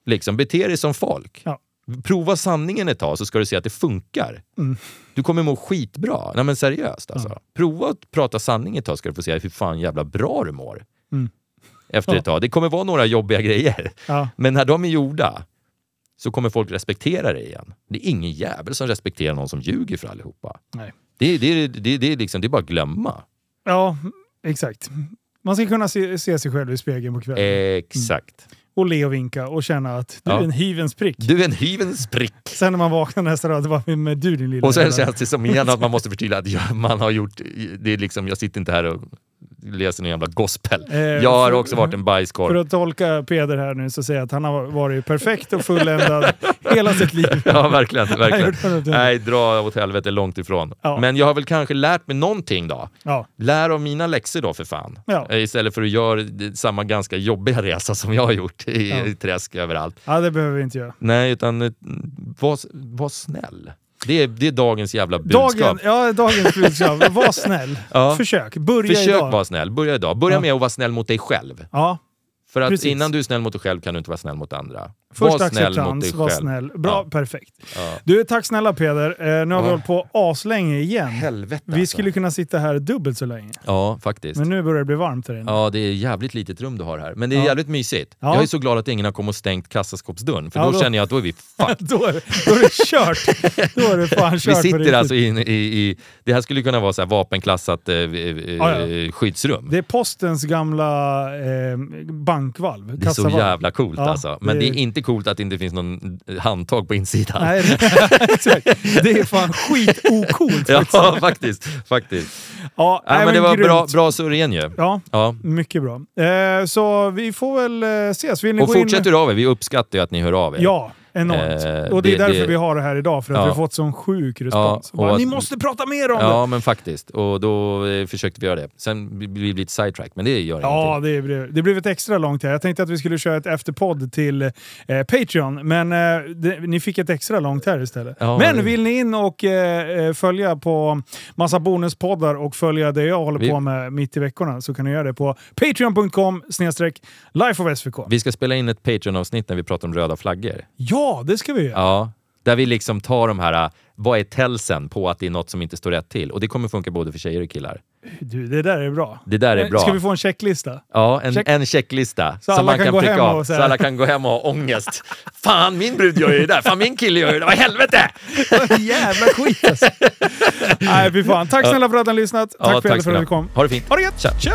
Liksom, bete dig som folk. Ja. Prova sanningen ett tag så ska du se att det funkar. Mm. Du kommer må skitbra. Nej men seriöst alltså. Prova att prata sanning ett tag ska du få se hur fan jävla bra du mår. Mm. Efter Ja. ett tag. Det kommer vara några jobbiga grejer. Ja. Men när de är gjorda så kommer folk respektera dig igen. Det är ingen jävel som respekterar någon som ljuger för allihopa. Nej. Det, är- det, det, det, är liksom, det är bara att glömma. ja, exakt. Man ska kunna se, se sig själv i spegeln på kvällen. Exakt. Och le och vinka och känna att du Ja. är en hyvens prick. Du är en hyvens prick. <laughs> Sen när man vaknar nästa dag, det var med du din lilla Och sen känns det som igen att man måste förtydliga att jag, man har gjort, det är liksom, jag sitter inte här och läser en jävla gospel. Eh, jag har för- också varit en För bajskorv. att tolka Peder här nu så säger jag att han har varit perfekt och fulländad <laughs> hela sitt liv. <laughs> Ja, verkligen. Verkligen. Nej, dra åt helvete långt ifrån. Ja. Men jag har väl kanske lärt mig någonting då. Ja. Lär av mina läxor då för fan. Ja. Eh, Istället för att göra samma ganska jobbiga resa som jag har gjort i, Ja. i träsk överallt. ja, det behöver vi inte göra. Nej, utan eh, var, var snäll. Det är, det är dagens jävla budskap. Dagen, ja, dagens budskap. <laughs> Var snäll. Ja. Försök. Börja Försök idag. vara snäll. Börja idag. Börja Ja. med att vara snäll mot dig själv. Ja. För att Precis. innan du är snäll mot dig själv kan du inte vara snäll mot andra. Först var snäll mot acceptans, dig var själv. snäll. Bra, Ja. perfekt. Ja. Du, tack snälla Peder. Eh, nu har vi Ja. hållit på aslänge igen. Helvete Vi alltså. skulle kunna sitta här dubbelt så länge. Ja, faktiskt. Men nu börjar det bli varmt här inne. Ja, det är jävligt litet rum du har här. Men det är jävligt mysigt. Ja. Jag är så glad att ingen har kommit och stängt kassaskåpsdörren. För då, då- känner jag att då är vi <laughs> fucked. då, är, då är det kört. <laughs> Då är det fan kört Vi sitter alltså i, i, i... Det här skulle kunna vara så här vapenklassat eh, eh, ja. skyddsrum. Det är postens gamla eh, bankvalv. Det är så jävla coolt alltså. Men det är- är inte coolt att det inte finns någon handtag på insidan. Nej, <laughs> <laughs> exakt. Det är fan skit-ocoolt. Ja, <laughs> faktiskt. faktiskt. Ja, Nej, men det var grymt. bra, bra surr igen ju. Ja, Ja. mycket bra. Eh, så vi får väl eh, ses. Vill ni Och gå in fortsätt med... höra av er. Vi uppskattar ju att ni hör av er. Ja, enormt. Eh, och det är det- därför det- vi har det här idag, för att Ja. vi har fått sån sjuk respons. Ja, Bara, att- Ni måste prata mer om det! Ja, men faktiskt. Och då eh, försökte vi göra det. Sen blir det lite sidetrack, men det gör Ja, ingenting. det blev, det blev ett extra långt här. Jag tänkte att vi skulle köra ett efterpodd till eh, Patreon, men eh, det, ni fick ett extra långt här istället. Ja, men vill ni in och eh, följa på massa bonuspoddar och följa det jag håller Vi- på med mitt i veckorna så kan ni göra det på patreon.com snedstreck lifeofsvk. Vi ska spela in ett Patreon-avsnitt när vi pratar om röda flaggor. Ja, det ska vi göra. Ja, där vi liksom tar de här, äh, vad är tälsen på att det är något som inte står rätt till? Och det kommer funka både för tjejer och killar. Du, det där är bra. Det där är bra. Ska vi få en checklista? Ja, en, Check. en checklista Så som man kan kan, gå pricka hem av. så Så alla kan gå hem och ha ångest. Fan, min brud gör ju det där. Fan, min kille gör ju det. Vad i helvete! Jävla skit alltså. <laughs> Nej, fy fan. Tack snälla för att ni har lyssnat. Tack Ja, för, tack för att ni du kom. Ha det fint. Ha det gött! Tja. Tja!